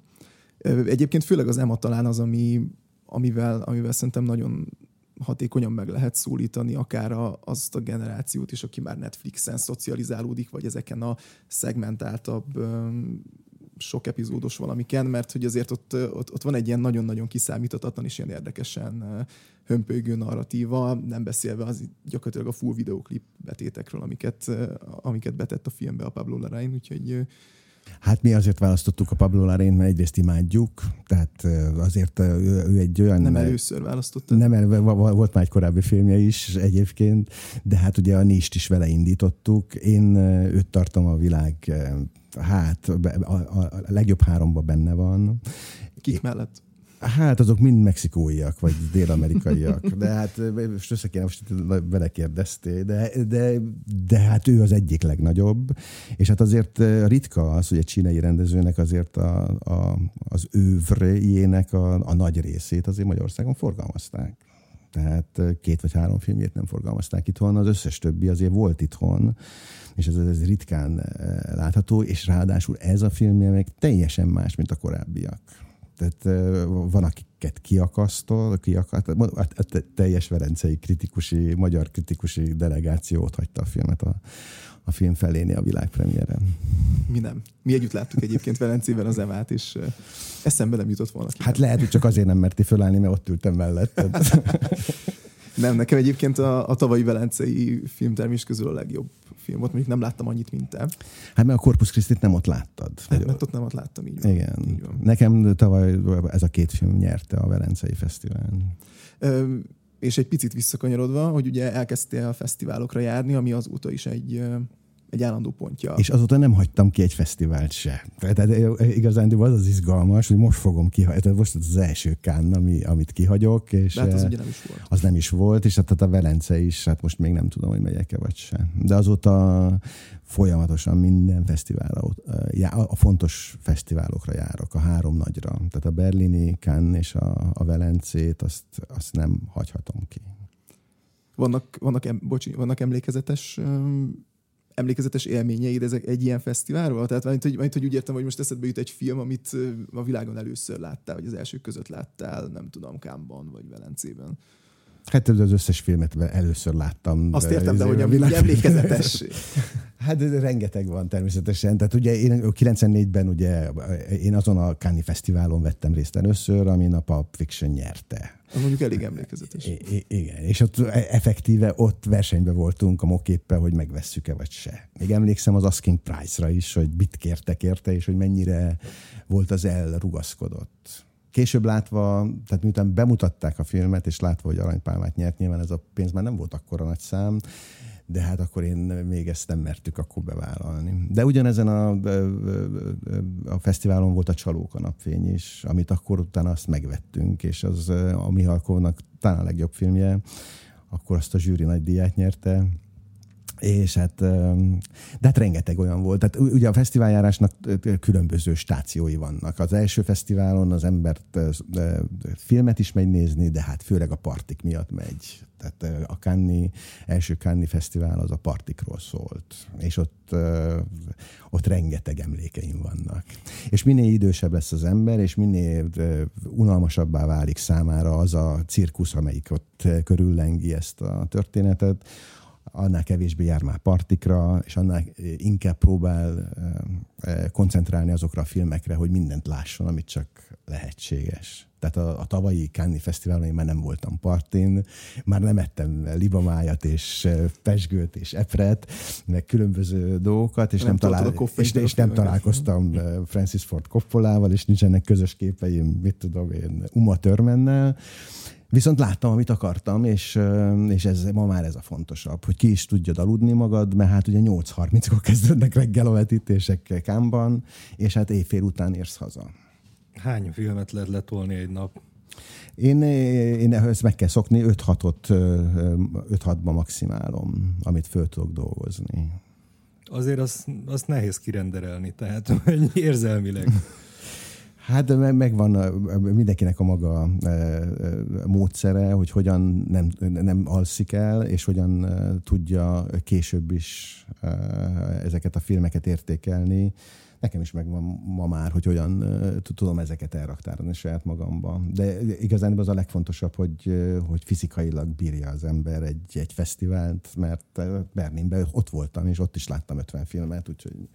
Egyébként főleg az EMA talán az, ami, amivel, amivel szerintem nagyon hatékonyan meg lehet szólítani akár a, azt a generációt is, aki már Netflixen szocializálódik, vagy ezeken a szegmentáltabb sok epizódos valamiken, mert hogy azért ott, ott, ott van egy ilyen nagyon-nagyon kiszámíthatatlan és ilyen érdekesen hömpölygő narratíva, nem beszélve az gyakorlatilag a full videoklip betétekről, amiket, amiket betett a filmbe a Pablo Larraín, úgyhogy Hát mi azért választottuk a Pablo Larraín, mert egyrészt imádjuk, tehát azért ő, ő egy olyan... Nem először választottad? Nem, el, volt már egy korábbi filmje is egyébként, de hát ugye a Nist is vele indítottuk. Én őt tartom a világ, hát a, a, a legjobb háromba benne van. Kik mellett? Hát azok mind mexikóiak, vagy dél-amerikaiak. De hát most össze kéne, most vele kérdeztél, de, de, de hát ő az egyik legnagyobb. És hát azért ritka az, hogy egy csinai rendezőnek azért a, a, az ővrjének a, a nagy részét azért Magyarországon forgalmazták. Tehát két vagy három filmjét nem forgalmazták itthon, az összes többi azért volt itthon, és ez, ez ritkán látható, és ráadásul ez a filmje meg teljesen más, mint a korábbiak tehát van, akiket kiakasztol, kiakaszt, a teljes velencei kritikusi, magyar kritikusi delegációt hagyta a filmet a, a film feléni a világpremiéren. Mi nem. Mi együtt láttuk egyébként Velencében az Evát, és eszembe nem jutott volna ki. Hát lehet, hogy csak azért nem merti fölállni, mert ott ültem mellett. nem, nekem egyébként a, a tavalyi velencei filmtermés közül a legjobb film volt, mondjuk nem láttam annyit, mint te. Hát mert a Corpus christi nem ott láttad. Hát, mert ott nem ott láttam, így van. Igen. Így van. Nekem tavaly ez a két film nyerte a Velencei Fesztiválon. Ö, és egy picit visszakanyarodva, hogy ugye elkezdtél a fesztiválokra járni, ami azóta is egy egy állandó pontja. És azóta nem hagytam ki egy fesztivált se. Tehát igazán az az izgalmas, hogy most fogom kihagyni. Tehát most az első kán, ami, amit kihagyok. És De hát az ugye nem is volt. Az nem is volt, és hát a Velence is, hát most még nem tudom, hogy megyek-e vagy se. De azóta folyamatosan minden fesztiválra, a fontos fesztiválokra járok, a három nagyra. Tehát a berlini, Cannes és a, a Velencét, azt, azt nem hagyhatom ki. Vannak, vannak, em, bocsi, vannak emlékezetes um, emlékezetes élményeid ezek egy ilyen fesztiválról? Tehát majd, hogy, majd, hogy úgy értem, hogy most eszedbe jut egy film, amit a világon először láttál, vagy az elsők között láttál, nem tudom, Kámban vagy Velencében. Hát az összes filmet először láttam. Azt értem, de hogy a világ emlékezetes. Hát rengeteg van természetesen. Tehát ugye én 94-ben ugye én azon a Cannes Fesztiválon vettem részt először, amin a Pulp Fiction nyerte. Mondjuk elég emlékezetes. I- igen, és ott effektíve ott versenyben voltunk a moképpe, hogy megvesszük-e vagy se. Még emlékszem az Asking Price-ra is, hogy mit kértek érte, és hogy mennyire volt az elrugaszkodott később látva, tehát miután bemutatták a filmet, és látva, hogy aranypálmát nyert, nyilván ez a pénz már nem volt akkora nagy szám, de hát akkor én még ezt nem mertük akkor bevállalni. De ugyanezen a, a fesztiválon volt a Csalók a napfény is, amit akkor utána azt megvettünk, és az a Mihalkovnak talán a legjobb filmje, akkor azt a zsűri nagy díját nyerte, és hát, de hát rengeteg olyan volt. Tehát ugye a fesztiváljárásnak különböző stációi vannak. Az első fesztiválon az embert filmet is megy nézni, de hát főleg a partik miatt megy. Tehát a Cannes, első Cannes fesztivál az a partikról szólt. És ott, ott rengeteg emlékeim vannak. És minél idősebb lesz az ember, és minél unalmasabbá válik számára az a cirkusz, amelyik ott körüllengi ezt a történetet, annál kevésbé jár már partikra, és annál inkább próbál koncentrálni azokra a filmekre, hogy mindent lásson, amit csak lehetséges. Tehát a, a tavalyi Cannes Fesztiválon én már nem voltam partin, már nem ettem libamájat és pesgőt és epret, meg különböző dolgokat, és nem, nem, talál, és, és nem találkoztam Francis Ford Coppolával, és nincsenek közös képeim, mit tudom én, Uma Thurmannel, Viszont láttam, amit akartam, és, és ez ma már ez a fontosabb, hogy ki is tudjad aludni magad, mert hát ugye 8.30-kor kezdődnek reggel a vetítések Kámban, és hát éjfél után érsz haza. Hány filmet lehet letolni egy nap? Én, én ezt meg kell szokni, 5-6-ot, 5-6-ba maximálom, amit föl tudok dolgozni. Azért azt, azt nehéz kirenderelni, tehát hogy érzelmileg. Hát megvan mindenkinek a maga módszere, hogy hogyan nem, nem alszik el, és hogyan tudja később is ezeket a filmeket értékelni. Nekem is megvan ma már, hogy hogyan tudom ezeket elraktárolni saját magamba. De igazán az a legfontosabb, hogy, hogy fizikailag bírja az ember egy, egy fesztivált, mert Berlinben ott voltam, és ott is láttam 50 filmet, úgyhogy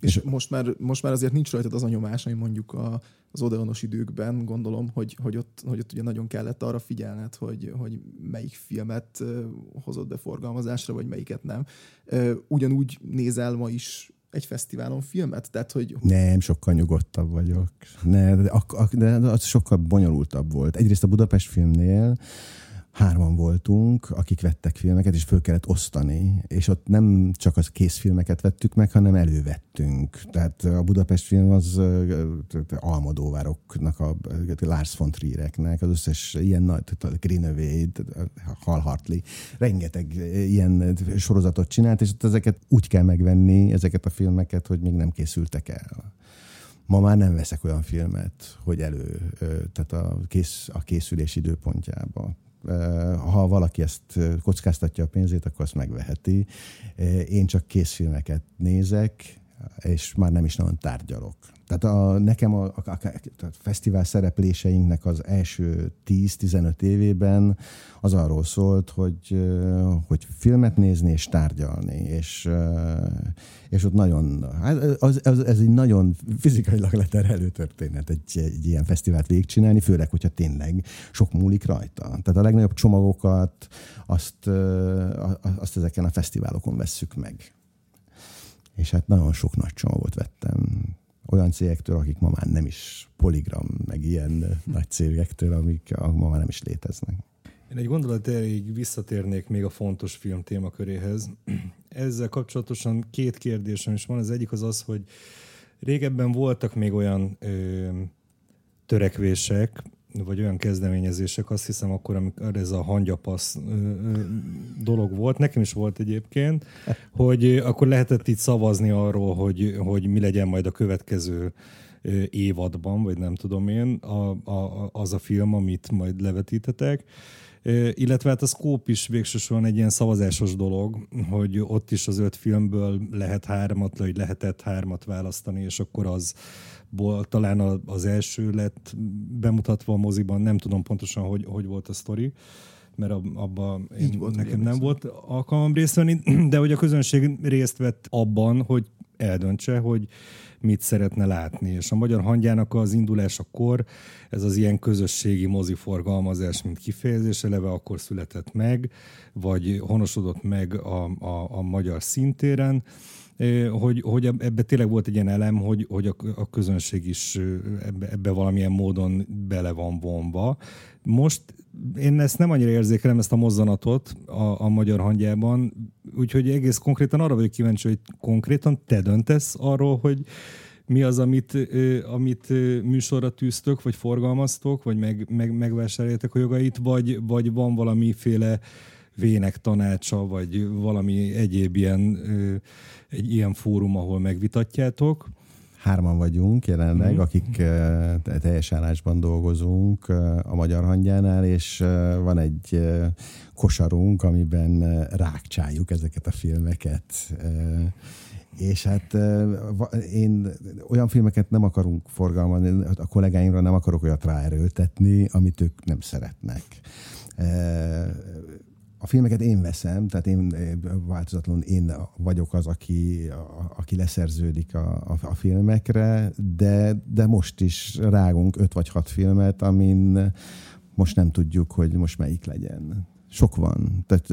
és, most már, most már azért nincs rajtad az a nyomás, ami mondjuk a, az odeonos időkben gondolom, hogy, hogy, ott, hogy ott ugye nagyon kellett arra figyelned, hogy, hogy melyik filmet hozott be forgalmazásra, vagy melyiket nem. Ugyanúgy nézel ma is egy fesztiválon filmet? Tehát, hogy... Nem, sokkal nyugodtabb vagyok. Ne, de, de az sokkal bonyolultabb volt. Egyrészt a Budapest filmnél hárman voltunk, akik vettek filmeket, és föl kellett osztani, és ott nem csak az készfilmeket vettük meg, hanem elővettünk. Tehát a Budapest film az Almodóvároknak, a Lars von Triereknek, az összes ilyen nagy, a Greenaway, Hal Hartley, rengeteg ilyen sorozatot csinált, és ott ezeket úgy kell megvenni, ezeket a filmeket, hogy még nem készültek el. Ma már nem veszek olyan filmet, hogy elő, tehát a, kész, a készülés időpontjában ha valaki ezt kockáztatja a pénzét, akkor azt megveheti. Én csak készfilmeket nézek, és már nem is nagyon tárgyalok. Tehát a, nekem a, a, a, a fesztivál szerepléseinknek az első 10-15 évében az arról szólt, hogy, hogy filmet nézni és tárgyalni, és, és ott nagyon, hát az, az, ez egy nagyon fizikailag leterhelő történet egy, egy ilyen fesztivált végigcsinálni, főleg, hogyha tényleg sok múlik rajta. Tehát a legnagyobb csomagokat azt, azt ezeken a fesztiválokon vesszük meg. És hát nagyon sok nagy csomagot vettem olyan cégektől, akik ma már nem is poligram, meg ilyen nagy cégektől, amik ma már nem is léteznek. Én egy gondolat elég visszatérnék még a fontos film témaköréhez. ezzel kapcsolatosan két kérdésem is van. Az egyik az az, hogy régebben voltak még olyan ö, törekvések, vagy olyan kezdeményezések, azt hiszem akkor, amikor ez a hangyapasz dolog volt, nekem is volt egyébként, hogy akkor lehetett itt szavazni arról, hogy, hogy mi legyen majd a következő évadban, vagy nem tudom én, a, a, az a film, amit majd levetítetek. Illetve hát a Scope is végsősorban egy ilyen szavazásos dolog, hogy ott is az öt filmből lehet hármat, vagy lehetett hármat választani, és akkor az talán az első lett bemutatva a moziban, nem tudom pontosan, hogy, hogy volt a sztori mert abban volt, nekem nem volt alkalmam részt venni, de hogy a közönség részt vett abban, hogy eldöntse, hogy mit szeretne látni. És a Magyar Hangyának az indulásakor ez az ilyen közösségi moziforgalmazás, mint kifejezés, eleve akkor született meg, vagy honosodott meg a, a, a magyar szintéren, hogy, hogy ebbe tényleg volt egy ilyen elem, hogy, hogy a, a közönség is ebbe, ebbe valamilyen módon bele van vonva. Most én ezt nem annyira érzékelem, ezt a mozzanatot a, a magyar hangjában, úgyhogy egész konkrétan arra vagyok kíváncsi, hogy konkrétan te döntesz arról, hogy mi az, amit, amit műsorra tűztök, vagy forgalmaztok, vagy meg, meg, megvásároljátok a jogait, vagy, vagy van valamiféle vének tanácsa, vagy valami egyéb ilyen, egy ilyen fórum, ahol megvitatjátok. Hárman vagyunk jelenleg, mm. akik teljes állásban dolgozunk a Magyar Hangyánál, és van egy kosarunk, amiben rákcsáljuk ezeket a filmeket. És hát én olyan filmeket nem akarunk forgalmazni, a kollégáimra nem akarok olyat ráerőltetni, amit ők nem szeretnek a filmeket én veszem, tehát én változatlanul én vagyok az, aki, a, aki leszerződik a, a, a filmekre, de, de most is rágunk öt vagy hat filmet, amin most nem tudjuk, hogy most melyik legyen. Sok van. Tehát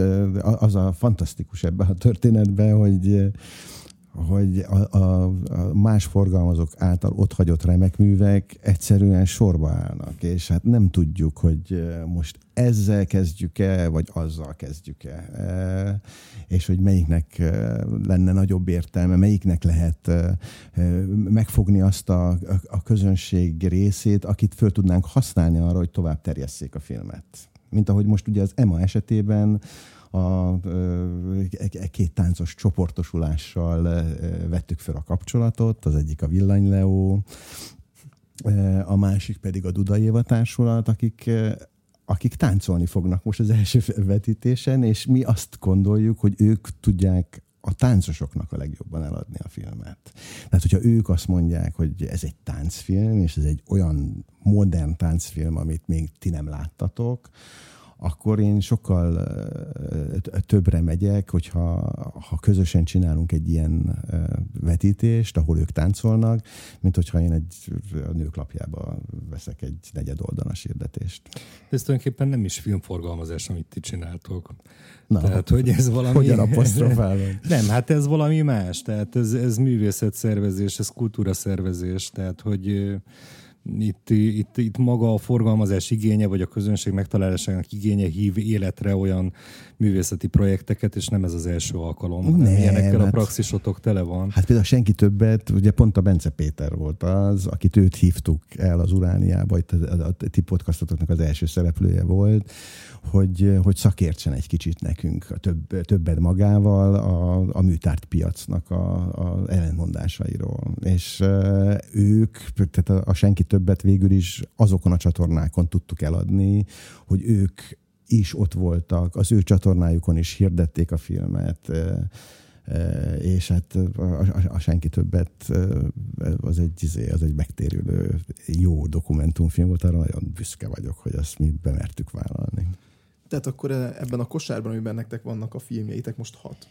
az a fantasztikus ebben a történetben, hogy hogy a, a, a más forgalmazók által ott hagyott remek művek egyszerűen sorba állnak, és hát nem tudjuk, hogy most ezzel kezdjük-e, vagy azzal kezdjük-e, és hogy melyiknek lenne nagyobb értelme, melyiknek lehet megfogni azt a, a közönség részét, akit föl tudnánk használni arra, hogy tovább terjesszék a filmet. Mint ahogy most ugye az EMA esetében a e két táncos csoportosulással vettük fel a kapcsolatot, az egyik a Villany Leo, a másik pedig a Duda Éva társulat, akik akik táncolni fognak most az első vetítésen, és mi azt gondoljuk, hogy ők tudják a táncosoknak a legjobban eladni a filmet. Tehát, hogyha ők azt mondják, hogy ez egy táncfilm, és ez egy olyan modern táncfilm, amit még ti nem láttatok, akkor én sokkal többre megyek, hogyha ha közösen csinálunk egy ilyen vetítést, ahol ők táncolnak, mint hogyha én egy a nők lapjába veszek egy negyed oldalas hirdetést. Ez tulajdonképpen nem is filmforgalmazás, amit ti csináltok. Na, tehát, hogy ez valami... Hogyan apostrofálod? Nem, hát ez valami más. Tehát ez, ez művészetszervezés, ez kultúraszervezés. Tehát, hogy itt, itt, itt maga a forgalmazás igénye, vagy a közönség megtalálásának igénye hív életre olyan művészeti projekteket, és nem ez az első alkalom, hanem nem, ilyenekkel hát, a praxisotok tele van. Hát például senki többet, ugye pont a Bence Péter volt az, akit őt hívtuk el az Urániába, itt a, a, a ti podcastotoknak az első szereplője volt, hogy, hogy szakértsen egy kicsit nekünk a több, többet magával a, a műtárt piacnak a, a ellentmondásairól. És ők, tehát a, a senki többet végül is azokon a csatornákon tudtuk eladni, hogy ők is ott voltak, az ő csatornájukon is hirdették a filmet, és hát a, a, senki többet az egy, izé, az egy megtérülő jó dokumentumfilm volt, arra nagyon büszke vagyok, hogy azt mi bemertük vállalni. Tehát akkor ebben a kosárban, amiben nektek vannak a filmjeitek, most hat.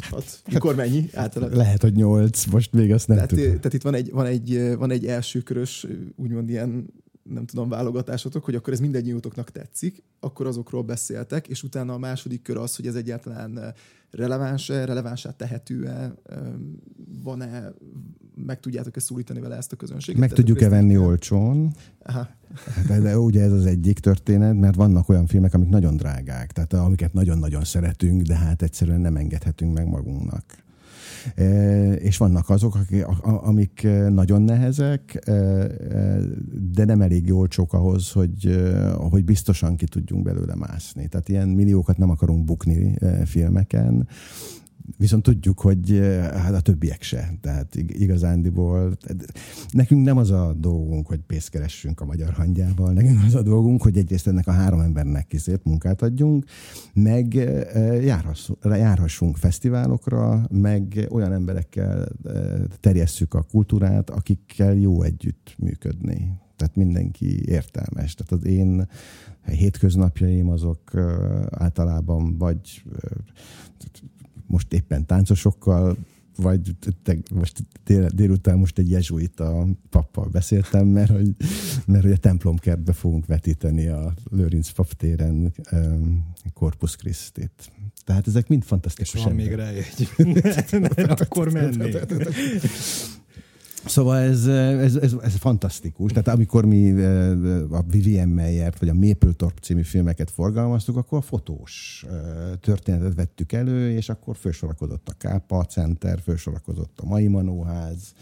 Hat. Mikor mennyi általában? Lehet, hogy nyolc, most még azt nem tehát, tudom. Tehát itt van egy, van egy, van egy elsőkörös, úgymond ilyen nem tudom, válogatásotok, hogy akkor ez mindennyiótoknak tetszik, akkor azokról beszéltek, és utána a második kör az, hogy ez egyáltalán releváns-e, relevánsá tehető-e, van-e, meg tudjátok-e szólítani vele ezt a közönséget? Meg tudjuk-e venni olcsón? Aha, De, de ugye ez az egyik történet, mert vannak olyan filmek, amik nagyon drágák, tehát amiket nagyon-nagyon szeretünk, de hát egyszerűen nem engedhetünk meg magunknak. És vannak azok, akik, amik nagyon nehezek, de nem elég olcsók ahhoz, hogy, hogy biztosan ki tudjunk belőle mászni. Tehát ilyen milliókat nem akarunk bukni filmeken, Viszont tudjuk, hogy eh, hát a többiek se. Tehát igazándiból nekünk nem az a dolgunk, hogy pénzt keressünk a magyar hangyával, nekünk az a dolgunk, hogy egyrészt ennek a három embernek kiszért munkát adjunk, meg eh, járhassunk fesztiválokra, meg olyan emberekkel eh, terjesszük a kultúrát, akikkel jó együtt működni. Tehát mindenki értelmes. Tehát az én hétköznapjaim azok általában vagy most éppen táncosokkal, vagy te, most dél, délután most egy jezsuita pappal beszéltem, mert hogy, mert hogy a templomkertbe fogunk vetíteni a Lőrinc paptéren um, Corpus Christi-t. Tehát ezek mind fantasztikus. És van még rá egy. akkor mennék. Szóval ez, ez, ez, ez fantasztikus. Tehát amikor mi a Vivian Meyert vagy a Mapletorp című filmeket forgalmaztuk, akkor a fotós történetet vettük elő, és akkor fősorakozott a Kápa Center, fősorakozott a Mai Manóház,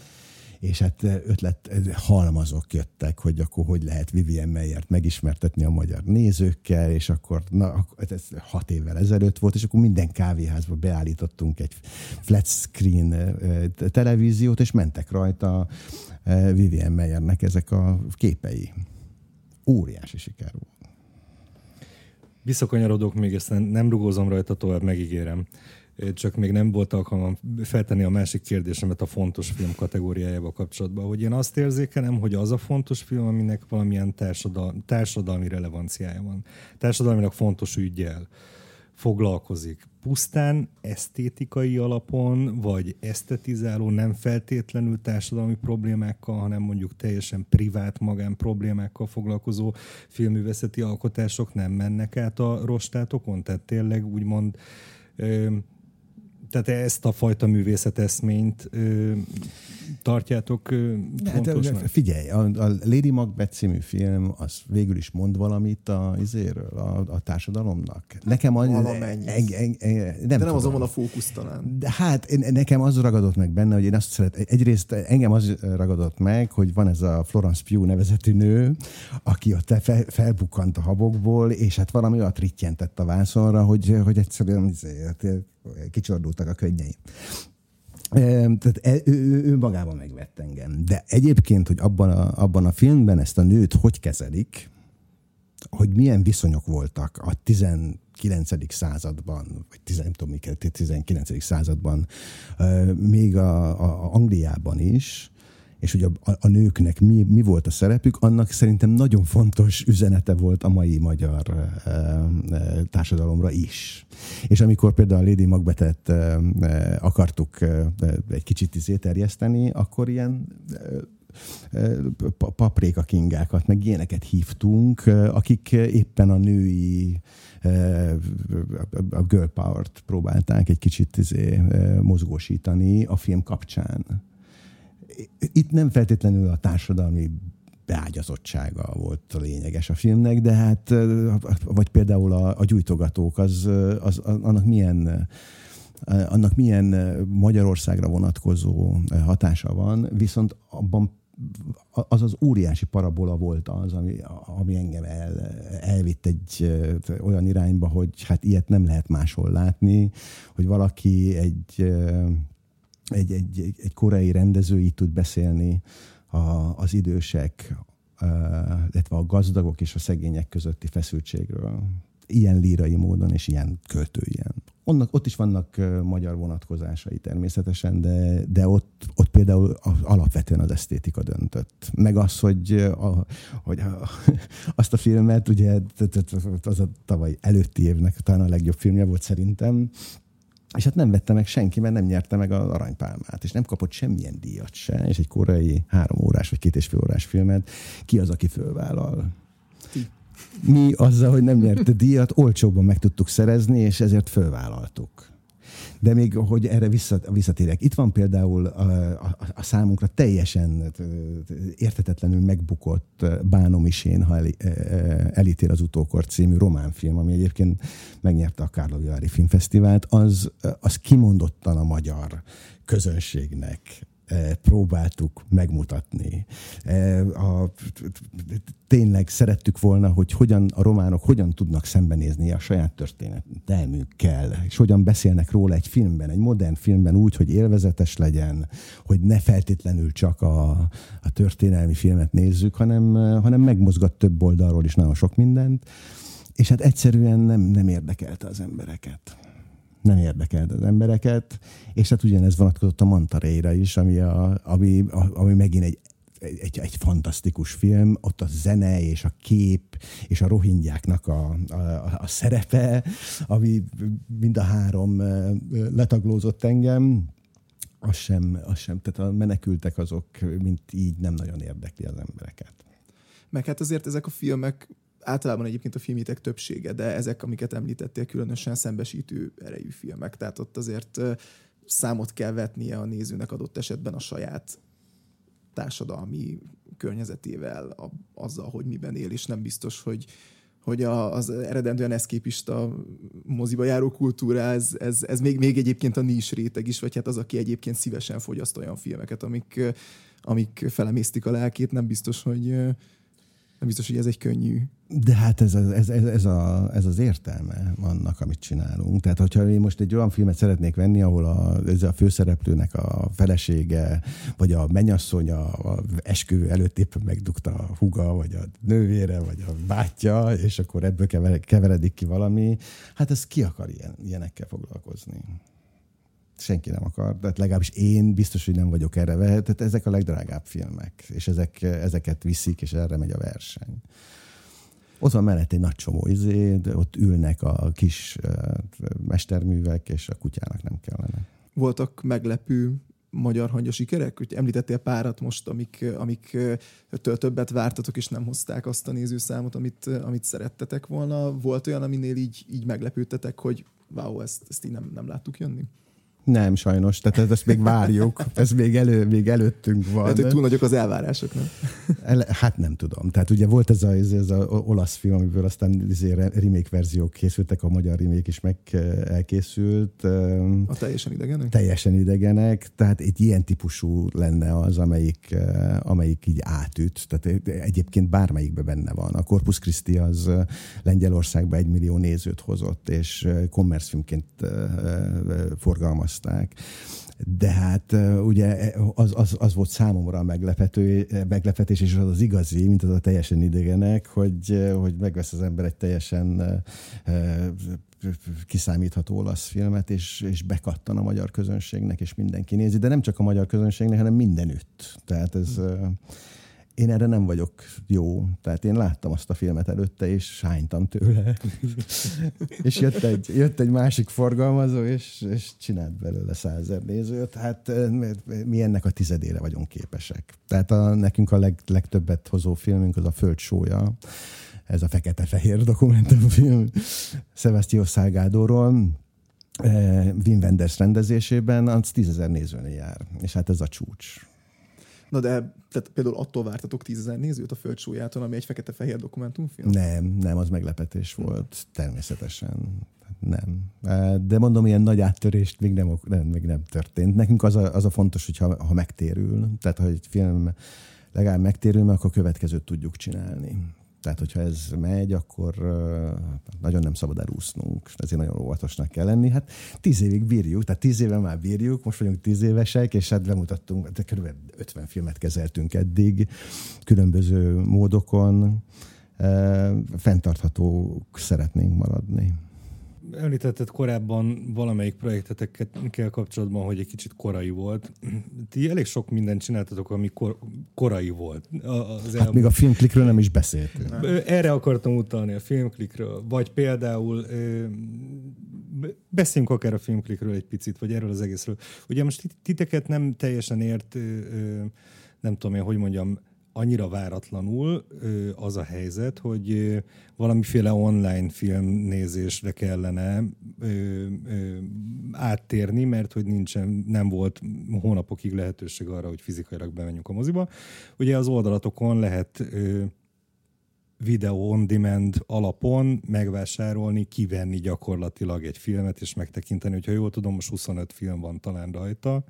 és hát ötlet halmazok jöttek, hogy akkor hogy lehet Vivian Meyert megismertetni a magyar nézőkkel, és akkor na, ez hat évvel ezelőtt volt, és akkor minden kávéházba beállítottunk egy flat screen televíziót, és mentek rajta Vivian Meyernek ezek a képei. Óriási siker volt. Visszakanyarodok még, ezt nem rugózom rajta tovább, megígérem csak még nem volt alkalmam feltenni a másik kérdésemet a fontos film kategóriájába kapcsolatban, hogy én azt érzékelem, hogy az a fontos film, aminek valamilyen társadal, társadalmi relevanciája van, társadalmilag fontos ügyjel foglalkozik. Pusztán esztétikai alapon, vagy esztetizáló, nem feltétlenül társadalmi problémákkal, hanem mondjuk teljesen privát magán problémákkal foglalkozó filművészeti alkotások nem mennek át a rostátokon? Tehát tényleg úgymond tehát ezt a fajta művészeteszményt ö, tartjátok ö, fontosnak? Hát, figyelj, a, a Lady Macbeth című film az végül is mond valamit a, izéről, a, a társadalomnak. Nekem az, Valamennyi. En, en, en, nem De nem azon van a fókusz talán. De hát én, nekem az ragadott meg benne, hogy én azt szeret, egyrészt engem az ragadott meg, hogy van ez a Florence Pugh nevezetű nő, aki ott fel, felbukkant a habokból, és hát valami olyat rittyentett a vászonra, hogy, hogy egyszerűen izé, hát kicsordultak a könnyeim. Tehát e, ő, ő, magában megvett engem. De egyébként, hogy abban a, abban a filmben ezt a nőt hogy kezelik, hogy milyen viszonyok voltak a 19. században, vagy 10, nem tudom, 19. században, még a, a Angliában is, és hogy a, a nőknek mi, mi volt a szerepük, annak szerintem nagyon fontos üzenete volt a mai magyar e, e, társadalomra is. És amikor például a Lady Macbethet e, e, akartuk e, egy kicsit izé terjeszteni, akkor ilyen paprika kingákat, meg ilyeneket hívtunk, akik éppen a női a girl power-t próbálták egy kicsit izé, mozgósítani a film kapcsán itt nem feltétlenül a társadalmi beágyazottsága volt a lényeges a filmnek, de hát, vagy például a, a gyújtogatók, az, az, annak milyen annak milyen Magyarországra vonatkozó hatása van, viszont abban az az óriási parabola volt az, ami, ami engem el, elvitt egy olyan irányba, hogy hát ilyet nem lehet máshol látni, hogy valaki egy egy, egy, egy, korai rendező így tud beszélni a, az idősek, illetve a gazdagok és a szegények közötti feszültségről. Ilyen lírai módon és ilyen költőien. Onnak, ott is vannak magyar vonatkozásai természetesen, de, de ott, ott például alapvetően az esztétika döntött. Meg az, hogy, a, hogy a, azt a filmet, ugye az a tavaly előtti évnek talán a legjobb filmje volt szerintem, és hát nem vette meg senki, mert nem nyerte meg az aranypálmát, és nem kapott semmilyen díjat se, és egy koreai három órás vagy két és fél órás filmet ki az, aki fölvállal? Mi azzal, hogy nem nyerte díjat, olcsóbban meg tudtuk szerezni, és ezért fölvállaltuk. De még, hogy erre visszatérek. Itt van például a, a, a számunkra teljesen értetetlenül megbukott Bánó Misén, ha el, elítél az utókor című román film, ami egyébként megnyerte a Kárlói Filmfesztivált, az, az kimondottan a magyar közönségnek próbáltuk megmutatni. A, tényleg szerettük volna, hogy hogyan a románok hogyan tudnak szembenézni a saját történetelmükkel, és hogyan beszélnek róla egy filmben, egy modern filmben úgy, hogy élvezetes legyen, hogy ne feltétlenül csak a, a történelmi filmet nézzük, hanem, hanem megmozgat több oldalról is nagyon sok mindent, és hát egyszerűen nem, nem érdekelte az embereket nem érdekelt az embereket, és hát ugyanez vonatkozott a Mantareira is, ami, a, ami, a, ami megint egy egy, egy fantasztikus film, ott a zene és a kép és a rohingyáknak a, a, a szerepe, ami mind a három letaglózott engem, az sem, az sem, tehát a menekültek azok, mint így nem nagyon érdekli az embereket. Meg hát azért ezek a filmek általában egyébként a filmitek többsége, de ezek, amiket említettél, különösen szembesítő erejű filmek. Tehát ott azért számot kell vetnie a nézőnek adott esetben a saját társadalmi környezetével, a, azzal, hogy miben él, és nem biztos, hogy, hogy a, az eredendően eszképista moziba járó kultúra, ez, ez, ez még, még egyébként a nis réteg is, vagy hát az, aki egyébként szívesen fogyaszt olyan filmeket, amik, amik felemésztik a lelkét, nem biztos, hogy, nem biztos, hogy ez egy könnyű. De hát ez, ez, ez, ez, a, ez az értelme annak, amit csinálunk. Tehát, hogyha én most egy olyan filmet szeretnék venni, ahol a, ez a főszereplőnek a felesége, vagy a mennyasszonya a esküvő előtt éppen megdugta a huga, vagy a nővére, vagy a bátyja, és akkor ebből keveredik ki valami, hát ez ki akar ilyen, ilyenekkel foglalkozni? Senki nem akar, de legalábbis én biztos, hogy nem vagyok erre. Tehát ezek a legdrágább filmek, és ezek, ezeket viszik, és erre megy a verseny. Ott van mellett egy nagy csomó izé, de ott ülnek a kis mesterművek, és a kutyának nem kellene. Voltak meglepő magyar hangya sikerek? Úgy említettél párat most, amik, amik többet vártatok, és nem hozták azt a nézőszámot, amit, amit szerettetek volna. Volt olyan, aminél így, így meglepődtetek, hogy wow, ezt, ezt így nem, nem láttuk jönni? Nem, sajnos. Tehát ezt még várjuk. Ez még, elő, még előttünk van. Hát, hogy túl nagyok az elvárások, nem? hát nem tudom. Tehát ugye volt ez a, ez a olasz film, amiből aztán izé remake verziók készültek, a magyar remake is meg elkészült. A teljesen idegenek? Teljesen idegenek. Tehát egy ilyen típusú lenne az, amelyik, amelyik így átüt. Tehát egyébként bármelyikbe benne van. A Corpus Christi az Lengyelországban egy millió nézőt hozott, és kommerszfilmként forgalmaz hozták. De hát ugye az, az, az volt számomra a meglepető, meglepetés, és az az igazi, mint az a teljesen idegenek, hogy, hogy megvesz az ember egy teljesen kiszámítható olasz filmet, és, és bekattan a magyar közönségnek, és mindenki nézi, de nem csak a magyar közönségnek, hanem mindenütt. Tehát ez... Hmm én erre nem vagyok jó. Tehát én láttam azt a filmet előtte, és sánytam tőle. és jött egy, jött egy másik forgalmazó, és, és csinált belőle százezer nézőt. Hát mi ennek a tizedére vagyunk képesek. Tehát a, nekünk a leg, legtöbbet hozó filmünk az a Földsója. Ez a fekete-fehér dokumentumfilm Sebastián Salgado-ról. Wim Wenders rendezésében, az tízezer nézőnél jár. És hát ez a csúcs Na de tehát például attól vártatok tízezer nézőt a Földsójától, ami egy fekete-fehér dokumentumfilm? Nem, nem, az meglepetés volt, természetesen. Nem. De mondom, ilyen nagy áttörést még nem, nem, még nem történt. Nekünk az a, az a fontos, hogyha ha megtérül, tehát ha egy film legalább megtérül, akkor a következőt tudjuk csinálni. Tehát, hogyha ez megy, akkor nagyon nem szabad elúsznunk, ezért nagyon óvatosnak kell lenni. Hát tíz évig bírjuk, tehát tíz éve már bírjuk, most vagyunk tíz évesek, és hát bemutattunk, de kb. 50 filmet kezeltünk eddig, különböző módokon. Fentarthatók szeretnénk maradni említetted korábban valamelyik projektetekkel kapcsolatban, hogy egy kicsit korai volt. Ti elég sok mindent csináltatok, ami kor, korai volt. Az hát el... még a filmklikről nem is beszéltünk. Erre akartam utalni, a filmklikről. Vagy például beszéljünk akár a filmklikről egy picit, vagy erről az egészről. Ugye most titeket nem teljesen ért, nem tudom én, hogy mondjam, annyira váratlanul az a helyzet, hogy valamiféle online filmnézésre kellene áttérni, mert hogy nincsen, nem volt hónapokig lehetőség arra, hogy fizikailag bemenjünk a moziba. Ugye az oldalatokon lehet video on demand alapon megvásárolni, kivenni gyakorlatilag egy filmet, és megtekinteni, hogyha jól tudom, most 25 film van talán rajta,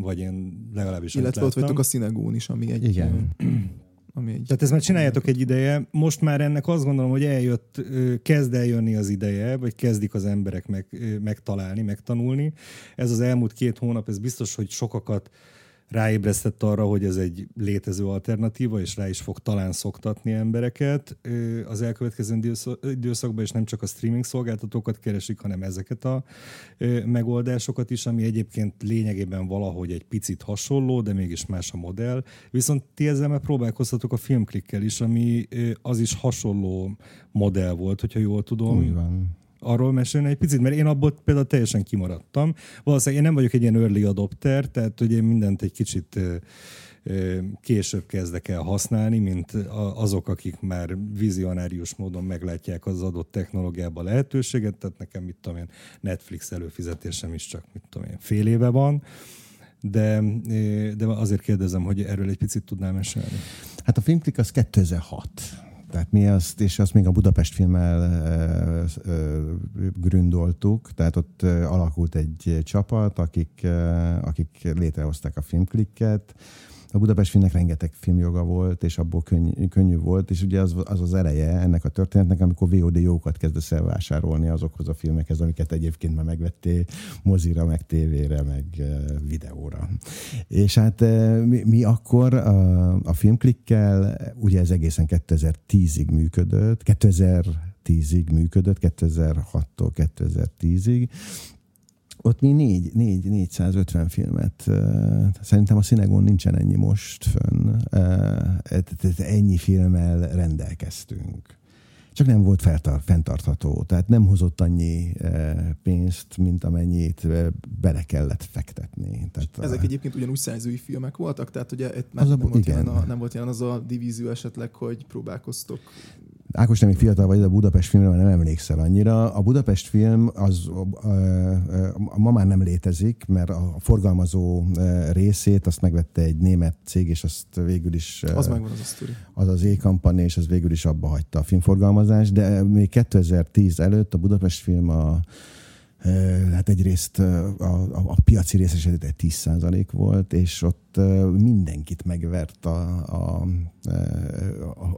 vagy én legalábbis Illetve ott vagytok a Cinegón is, ami egy... Igen. Ami egy Tehát ezt már csináljátok egy ideje. Most már ennek azt gondolom, hogy eljött, kezd eljönni az ideje, vagy kezdik az emberek meg, megtalálni, megtanulni. Ez az elmúlt két hónap, ez biztos, hogy sokakat ráébresztett arra, hogy ez egy létező alternatíva, és rá is fog talán szoktatni embereket az elkövetkező időszakban, és nem csak a streaming szolgáltatókat keresik, hanem ezeket a megoldásokat is, ami egyébként lényegében valahogy egy picit hasonló, de mégis más a modell. Viszont ti ezzel már próbálkoztatok a filmklikkel is, ami az is hasonló modell volt, hogyha jól tudom. Úgy van arról mesélni egy picit, mert én abból például teljesen kimaradtam. Valószínűleg én nem vagyok egy ilyen early adopter, tehát hogy én mindent egy kicsit később kezdek el használni, mint azok, akik már vizionárius módon meglátják az adott technológiába lehetőséget, tehát nekem, mit tudom én, Netflix előfizetésem is csak, mit tudom én, fél éve van, de, de azért kérdezem, hogy erről egy picit tudnám mesélni. Hát a Filmklik az 2006 tehát mi azt, és azt még a Budapest filmmel gründoltuk, tehát ott alakult egy csapat, akik, akik létrehozták a filmklikket, a Budapest filmnek rengeteg filmjoga volt, és abból könny, könnyű volt, és ugye az, az az eleje ennek a történetnek, amikor VOD jókat kezdesz el vásárolni azokhoz a filmekhez, amiket egyébként már megvettél mozira, meg tévére, meg videóra. És hát mi, mi akkor a, a filmklikkel, ugye ez egészen 2010-ig működött, 2010-ig működött, 2006-tól 2010-ig, ott mi négy, négy, 450 filmet, szerintem a Cinegón nincsen ennyi most fönn, ennyi filmmel rendelkeztünk. Csak nem volt feltart, fenntartható, tehát nem hozott annyi pénzt, mint amennyit bele kellett fektetni. Tehát ezek a... egyébként ugyanúgy szerzői filmek voltak, tehát ugye itt már az nem, a, volt igen. a, nem volt ilyen az a divízió esetleg, hogy próbálkoztok Ákos, nem még fiatal vagy, de a Budapest filmre nem emlékszel annyira. A Budapest film az ma már nem létezik, mert a forgalmazó részét azt megvette egy német cég, és azt végül is... Az megvan az a sztori. Az az e és az végül is abba hagyta a filmforgalmazást, de még 2010 előtt a Budapest film a hát egyrészt a, a, a piaci részesedete 10% volt, és ott mindenkit megvert a, a,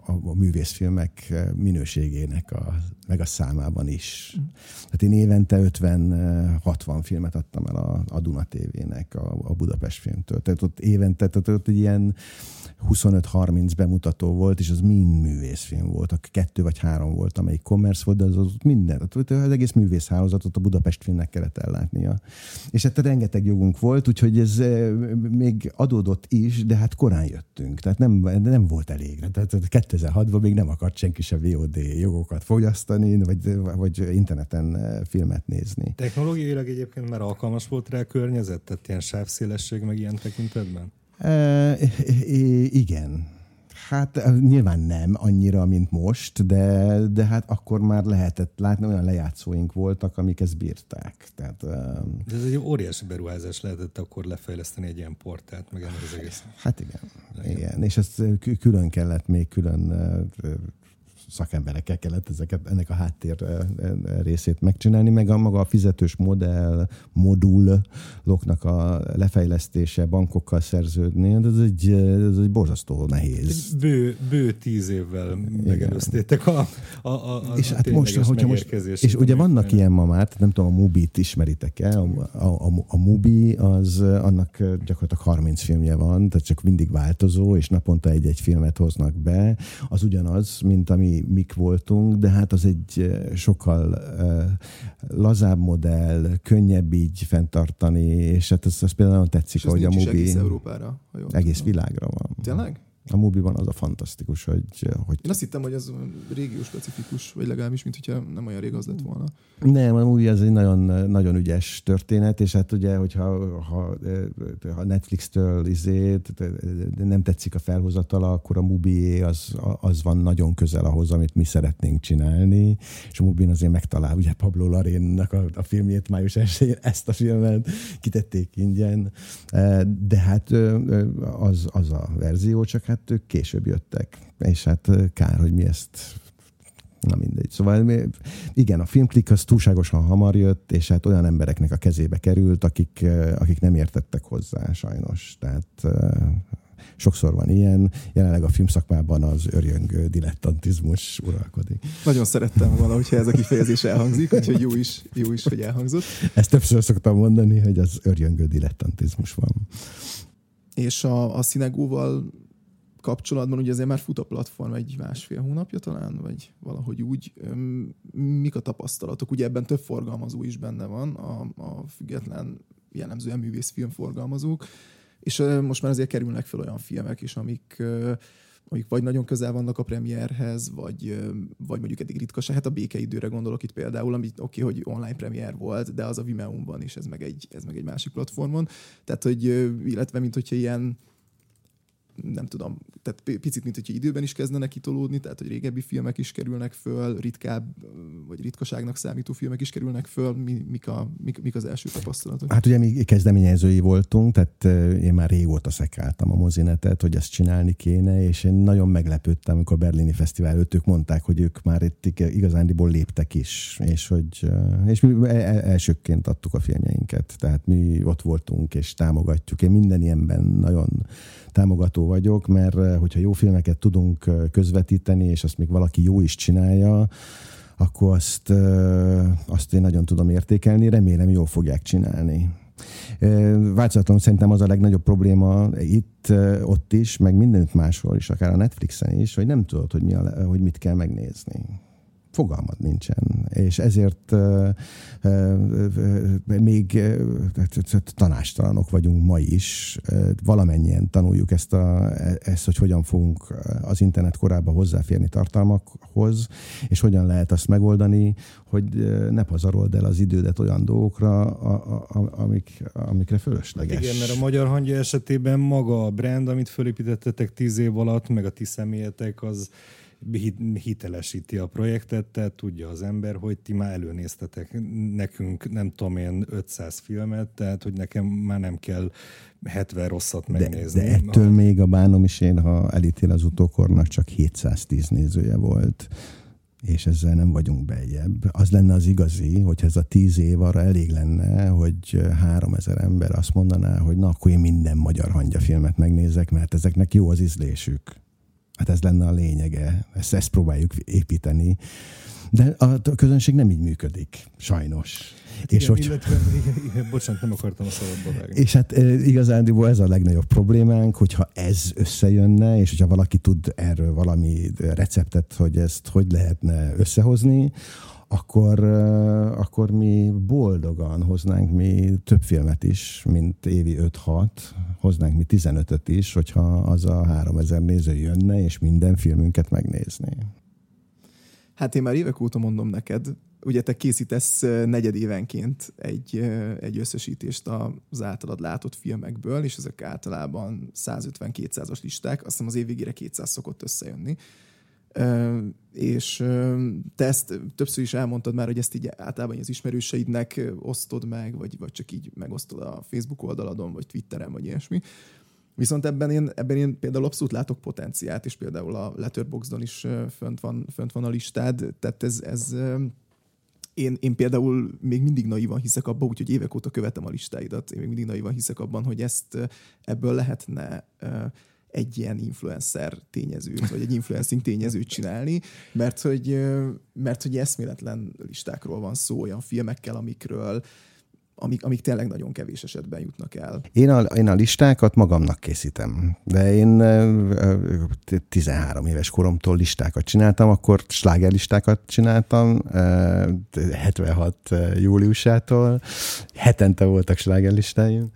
a, a művészfilmek minőségének, a, meg a számában is. Mm. Tehát én évente 50-60 filmet adtam el a, a Duna TV-nek, a, a Budapest filmtől. Tehát ott évente, tehát ott egy ilyen 25-30 bemutató volt, és az mind művészfilm volt. A kettő vagy három volt, amelyik commerce volt, de az, az minden. Az egész művészhálózatot a Budapest filmnek kellett ellátnia. És hát rengeteg jogunk volt, úgyhogy ez eh, még adódott is, de hát korán jöttünk. Tehát nem, nem volt elég. Tehát 2006-ban még nem akart senki se VOD jogokat fogyasztani, vagy, vagy interneten eh, filmet nézni. Technológiailag egyébként már alkalmas volt rá a környezet? Tehát ilyen sávszélesség meg ilyen tekintetben? E, igen. Hát nyilván nem annyira, mint most, de, de hát akkor már lehetett látni, olyan lejátszóink voltak, amik ezt bírták. Tehát, de ez egy óriási beruházás lehetett akkor lefejleszteni egy ilyen portált, meg ennek az egész. Hát igen, igen. igen. És ezt külön kellett még külön szakemberekkel kellett ezeket, ennek a háttér részét megcsinálni, meg a maga a fizetős modell, moduloknak a lefejlesztése, bankokkal szerződni, ez egy, ez egy borzasztó nehéz. Bő, bő tíz évvel megelőztétek a, a, a, a és hát most, hogyha most, és ugye vannak meg. ilyen ma már, nem tudom, a Mubi-t ismeritek el, a, a, a, a Mubi az, annak gyakorlatilag 30 filmje van, tehát csak mindig változó, és naponta egy-egy filmet hoznak be, az ugyanaz, mint ami mik voltunk, de hát az egy eh, sokkal uh, lazább modell, könnyebb így fenntartani, és hát ez, ez például nagyon tetszik, hogy a Mubi... egész Európára. Egész világra van. Tényleg? A Mubiban az a fantasztikus, hogy... hogy Én azt hittem, hogy ez régió specifikus, vagy legalábbis, mint hogyha nem olyan rég az lett volna. Nem, a Mubi az egy nagyon, nagyon ügyes történet, és hát ugye, hogyha ha, ha Netflix-től izét, nem tetszik a felhozatala, akkor a Mubi az, az van nagyon közel ahhoz, amit mi szeretnénk csinálni, és a Mubin azért megtalál, ugye Pablo Larénnak a, a filmjét május 1 ezt a filmet kitették ingyen, de hát az, az a verzió, csak hát ők később jöttek, és hát kár, hogy mi ezt Na mindegy. Szóval igen, a filmklik az túlságosan hamar jött, és hát olyan embereknek a kezébe került, akik, akik nem értettek hozzá sajnos. Tehát sokszor van ilyen. Jelenleg a filmszakmában az örjöngő dilettantizmus uralkodik. Nagyon szerettem volna, hogyha ez a kifejezés elhangzik, úgyhogy jó is, jó is, hogy elhangzott. Ezt többször szoktam mondani, hogy az örjöngő dilettantizmus van. És a, a Szinegóval kapcsolatban ugye azért már fut a platform egy másfél hónapja talán, vagy valahogy úgy. Mik a tapasztalatok? Ugye ebben több forgalmazó is benne van, a, a független jellemzően művész filmforgalmazók, és most már azért kerülnek fel olyan filmek is, amik amik vagy nagyon közel vannak a premierhez, vagy, vagy mondjuk eddig ritkaság. Hát a békeidőre gondolok itt például, ami oké, okay, hogy online premier volt, de az a Vimeo-ban is, ez meg egy, ez meg egy másik platformon. Tehát, hogy illetve, mint hogyha ilyen nem tudom, tehát picit, mint hogyha időben is kezdenek kitolódni, tehát hogy régebbi filmek is kerülnek föl, ritkább, vagy ritkaságnak számító filmek is kerülnek föl, mi, mik, a, mik, mik az első tapasztalatok? Hát ugye mi kezdeményezői voltunk, tehát én már régóta szekáltam a mozinetet, hogy ezt csinálni kéne, és én nagyon meglepődtem, amikor a Berlini Fesztivál előtt ők mondták, hogy ők már itt igazándiból léptek is, és hogy és mi e, e, elsőként adtuk a filmjeinket, tehát mi ott voltunk, és támogatjuk. Én minden ilyenben nagyon támogató vagyok, mert eh, hogyha jó filmeket tudunk eh, közvetíteni, és azt még valaki jó is csinálja, akkor azt, eh, azt én nagyon tudom értékelni, remélem jól fogják csinálni. Változatlanul szerintem az a legnagyobb probléma itt, ott is, meg mindenütt máshol is, akár a Netflixen is, hogy nem tudod, hogy, mi a, hogy mit kell megnézni fogalmad nincsen. És ezért még tanástalanok vagyunk ma is. Valamennyien tanuljuk ezt, a, ezt, hogy hogyan fogunk az internet korában hozzáférni tartalmakhoz, és hogyan lehet azt megoldani, hogy ne pazarold el az idődet olyan dolgokra, amik, amikre fölösleges. Igen, mert a Magyar Hangja esetében maga a brand, amit fölépítettetek tíz év alatt, meg a ti személyetek, az hitelesíti a projektet, tehát tudja az ember, hogy ti már előnéztetek nekünk, nem tudom én, 500 filmet, tehát hogy nekem már nem kell 70 rosszat megnézni. De, de ettől a... még a bánom is én, ha elítél az utókornak, csak 710 nézője volt és ezzel nem vagyunk beljebb. Az lenne az igazi, hogy ez a tíz év arra elég lenne, hogy három ezer ember azt mondaná, hogy na, akkor én minden magyar hangyafilmet megnézek, mert ezeknek jó az ízlésük. Hát ez lenne a lényege. Ezt, ezt próbáljuk építeni. De a, közönség nem így működik, sajnos. Hát és igen, hogy... illetve, igen, bocsánat, nem akartam a szabadba vágni. És hát igazán ez a legnagyobb problémánk, hogyha ez összejönne, és hogyha valaki tud erről valami receptet, hogy ezt hogy lehetne összehozni, akkor, akkor mi boldogan hoznánk mi több filmet is, mint évi 5-6, hoznánk mi 15-öt is, hogyha az a 3000 néző jönne, és minden filmünket megnézni. Hát én már évek óta mondom neked, ugye te készítesz negyedévenként egy, egy összesítést az általad látott filmekből, és ezek általában 150-200-as listák, azt hiszem az év végére 200 szokott összejönni és te ezt többször is elmondtad már, hogy ezt így általában az ismerőseidnek osztod meg, vagy, vagy csak így megosztod a Facebook oldaladon, vagy Twitteren, vagy ilyesmi. Viszont ebben én, ebben én például abszolút látok potenciát, és például a Letterboxdon is fönt van, fönt van a listád, tehát ez, ez én, én például még mindig naivan hiszek abban, úgyhogy évek óta követem a listáidat, én még mindig naivan hiszek abban, hogy ezt ebből lehetne egy ilyen influencer tényezőt, vagy egy influencing tényezőt csinálni, mert hogy, mert hogy eszméletlen listákról van szó, olyan filmekkel, amikről amik, amik tényleg nagyon kevés esetben jutnak el. Én a, én a listákat magamnak készítem, de én 13 éves koromtól listákat csináltam, akkor slágerlistákat csináltam, 76 júliusától, hetente voltak slágerlistáim,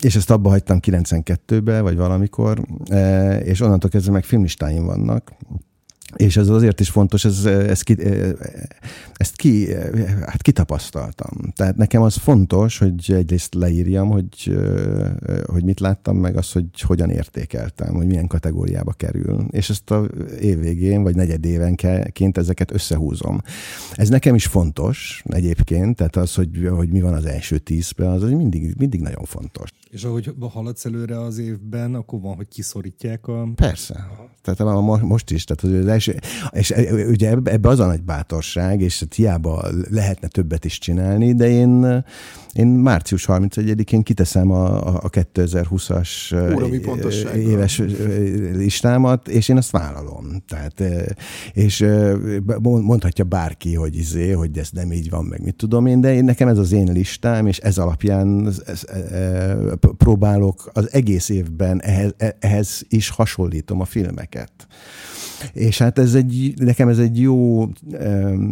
és ezt abba hagytam 92-be, vagy valamikor, és onnantól kezdve meg filmlistáim vannak, és ez azért is fontos, ez, ez ki, ezt ki, hát kitapasztaltam. Tehát nekem az fontos, hogy egyrészt leírjam, hogy, hogy mit láttam, meg az, hogy hogyan értékeltem, hogy milyen kategóriába kerül. És ezt a évvégén, vagy negyedévenként ezeket összehúzom. Ez nekem is fontos egyébként, tehát az, hogy, hogy mi van az első tízben, az mindig, mindig nagyon fontos. És ahogy haladsz előre az évben, akkor van, hogy kiszorítják a... Persze. Tehát most is. Tehát az első, és ugye ebbe az a nagy bátorság, és hiába lehetne többet is csinálni, de én én március 31-én kiteszem a, a 2020-as éves listámat, és én azt vállalom. Tehát, és mondhatja bárki, hogy izé, hogy ez nem így van, meg mit tudom én, de én, nekem ez az én listám, és ez alapján ez, ez, próbálok az egész évben ehhez, ehhez is hasonlítom a filmeket. És hát ez egy, nekem ez egy jó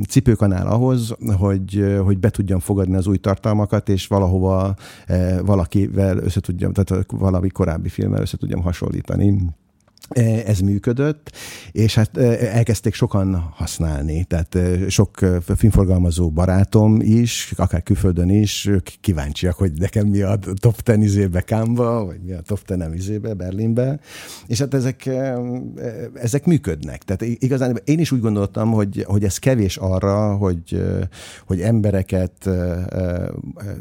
cipőkanál ahhoz, hogy, hogy be tudjam fogadni az új tartalmakat, és valahova valakivel össze tehát valami korábbi filmmel össze hasonlítani. E, ez működött, és hát e, elkezdték sokan használni, tehát e, sok filmforgalmazó barátom is, akár külföldön is, ők kíváncsiak, hogy nekem mi a top 10 izébe Kámba, vagy mi a top 10 izébe Berlinbe, és hát ezek, ezek működnek. Tehát igazán én is úgy gondoltam, hogy, hogy ez kevés arra, hogy, hogy embereket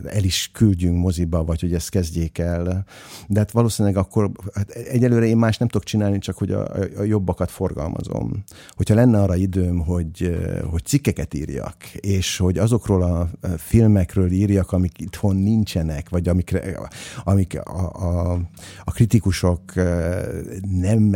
el is küldjünk moziba, vagy hogy ezt kezdjék el, de hát valószínűleg akkor hát egyelőre én más nem tudok csinálni, csinálni, csak hogy a, a jobbakat forgalmazom. Hogyha lenne arra időm, hogy, hogy cikkeket írjak, és hogy azokról a filmekről írjak, amik itthon nincsenek, vagy amikre, amik a, a, a kritikusok nem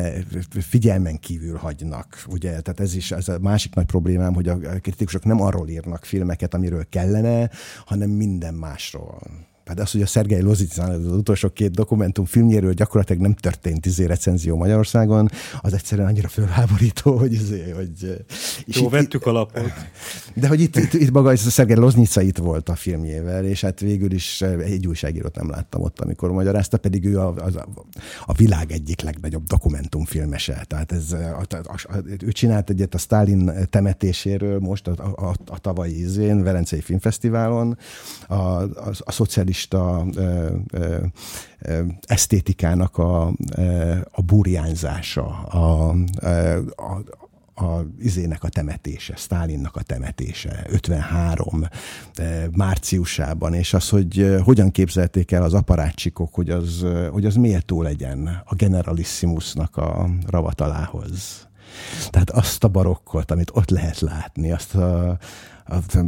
figyelmen kívül hagynak. Ugye? Tehát ez is ez a másik nagy problémám, hogy a kritikusok nem arról írnak filmeket, amiről kellene, hanem minden másról. Hát az, hogy a Szergei Lozicán az utolsó két dokumentum filmjéről gyakorlatilag nem történt izé recenzió Magyarországon, az egyszerűen annyira fölháborító, hogy, izé, hogy Jó, itt, vettük alapot. De hogy itt, itt, itt maga a Szergei Loznica itt volt a filmjével, és hát végül is egy újságírót nem láttam ott, amikor magyarázta, pedig ő a, a, a világ egyik legnagyobb dokumentumfilmese. Tehát ez, a, a, a, ő csinált egyet a Stalin temetéséről most a, a, a, a tavalyi izén, Velencei Filmfesztiválon, a, a, a szociális modernista ö, ö, esztétikának a, a burjánzása, a, a, a izének a temetése, Stálinnak a temetése 53 márciusában, és az, hogy hogyan képzelték el az aparátcsikok, hogy az, hogy az méltó legyen a generalissimusnak a ravatalához. Tehát azt a barokkot, amit ott lehet látni, azt a,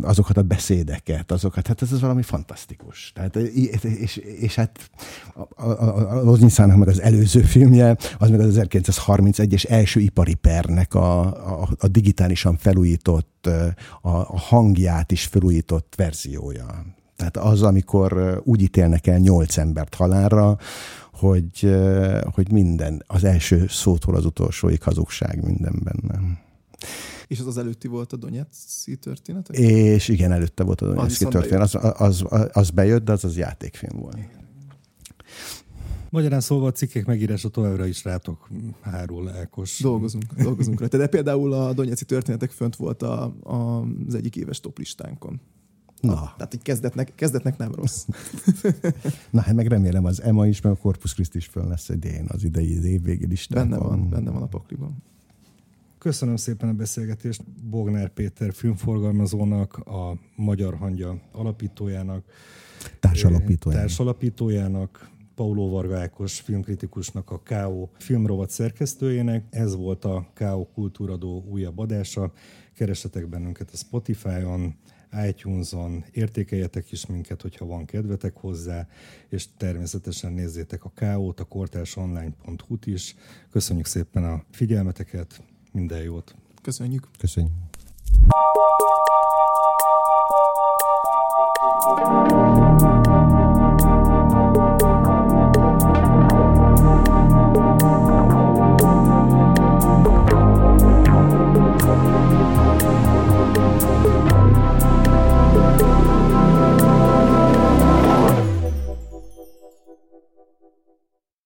azokat a beszédeket, azokat, hát ez az valami fantasztikus. Tehát, és, és hát a, a Loznyicának meg az előző filmje, az meg az 1931-es első ipari pernek a, a, a digitálisan felújított, a, a hangját is felújított verziója. Tehát az, amikor úgy ítélnek el nyolc embert halálra, hogy, hogy minden, az első szótól az utolsóig hazugság minden benne. És az az előtti volt a Donetszki történet? És igen, előtte volt a Donetszki történet. Az, az, az, az bejött, de az az játékfilm volt. Magyarán szólva a cikkek megírása továbbra is rátok hárul, Ákos. Dolgozunk, dolgozunk rajta. De például a Donetszki történetek fönt volt a, a, az egyik éves toplistánkon. Na. Ah, tehát így kezdetnek, kezdetnek nem rossz. Na, hát meg remélem az Emma is, meg a Corpus Christi is föl lesz idén az idei évvégi listában. Benne van, benne van a pakliban. Köszönöm szépen a beszélgetést Bognár Péter filmforgalmazónak, a Magyar Hangya alapítójának, társalapítójának, társalapítójának Pauló Varga Ákos filmkritikusnak, a K.O. filmrovat szerkesztőjének. Ez volt a K.O. Kultúradó újabb adása. Keresetek bennünket a Spotify-on, iTunes-on, értékeljetek is minket, hogyha van kedvetek hozzá, és természetesen nézzétek a K.O.-t, a kortársonline.hu-t is. Köszönjük szépen a figyelmeteket, minden jót! Köszönjük! Köszönjük! Thank you.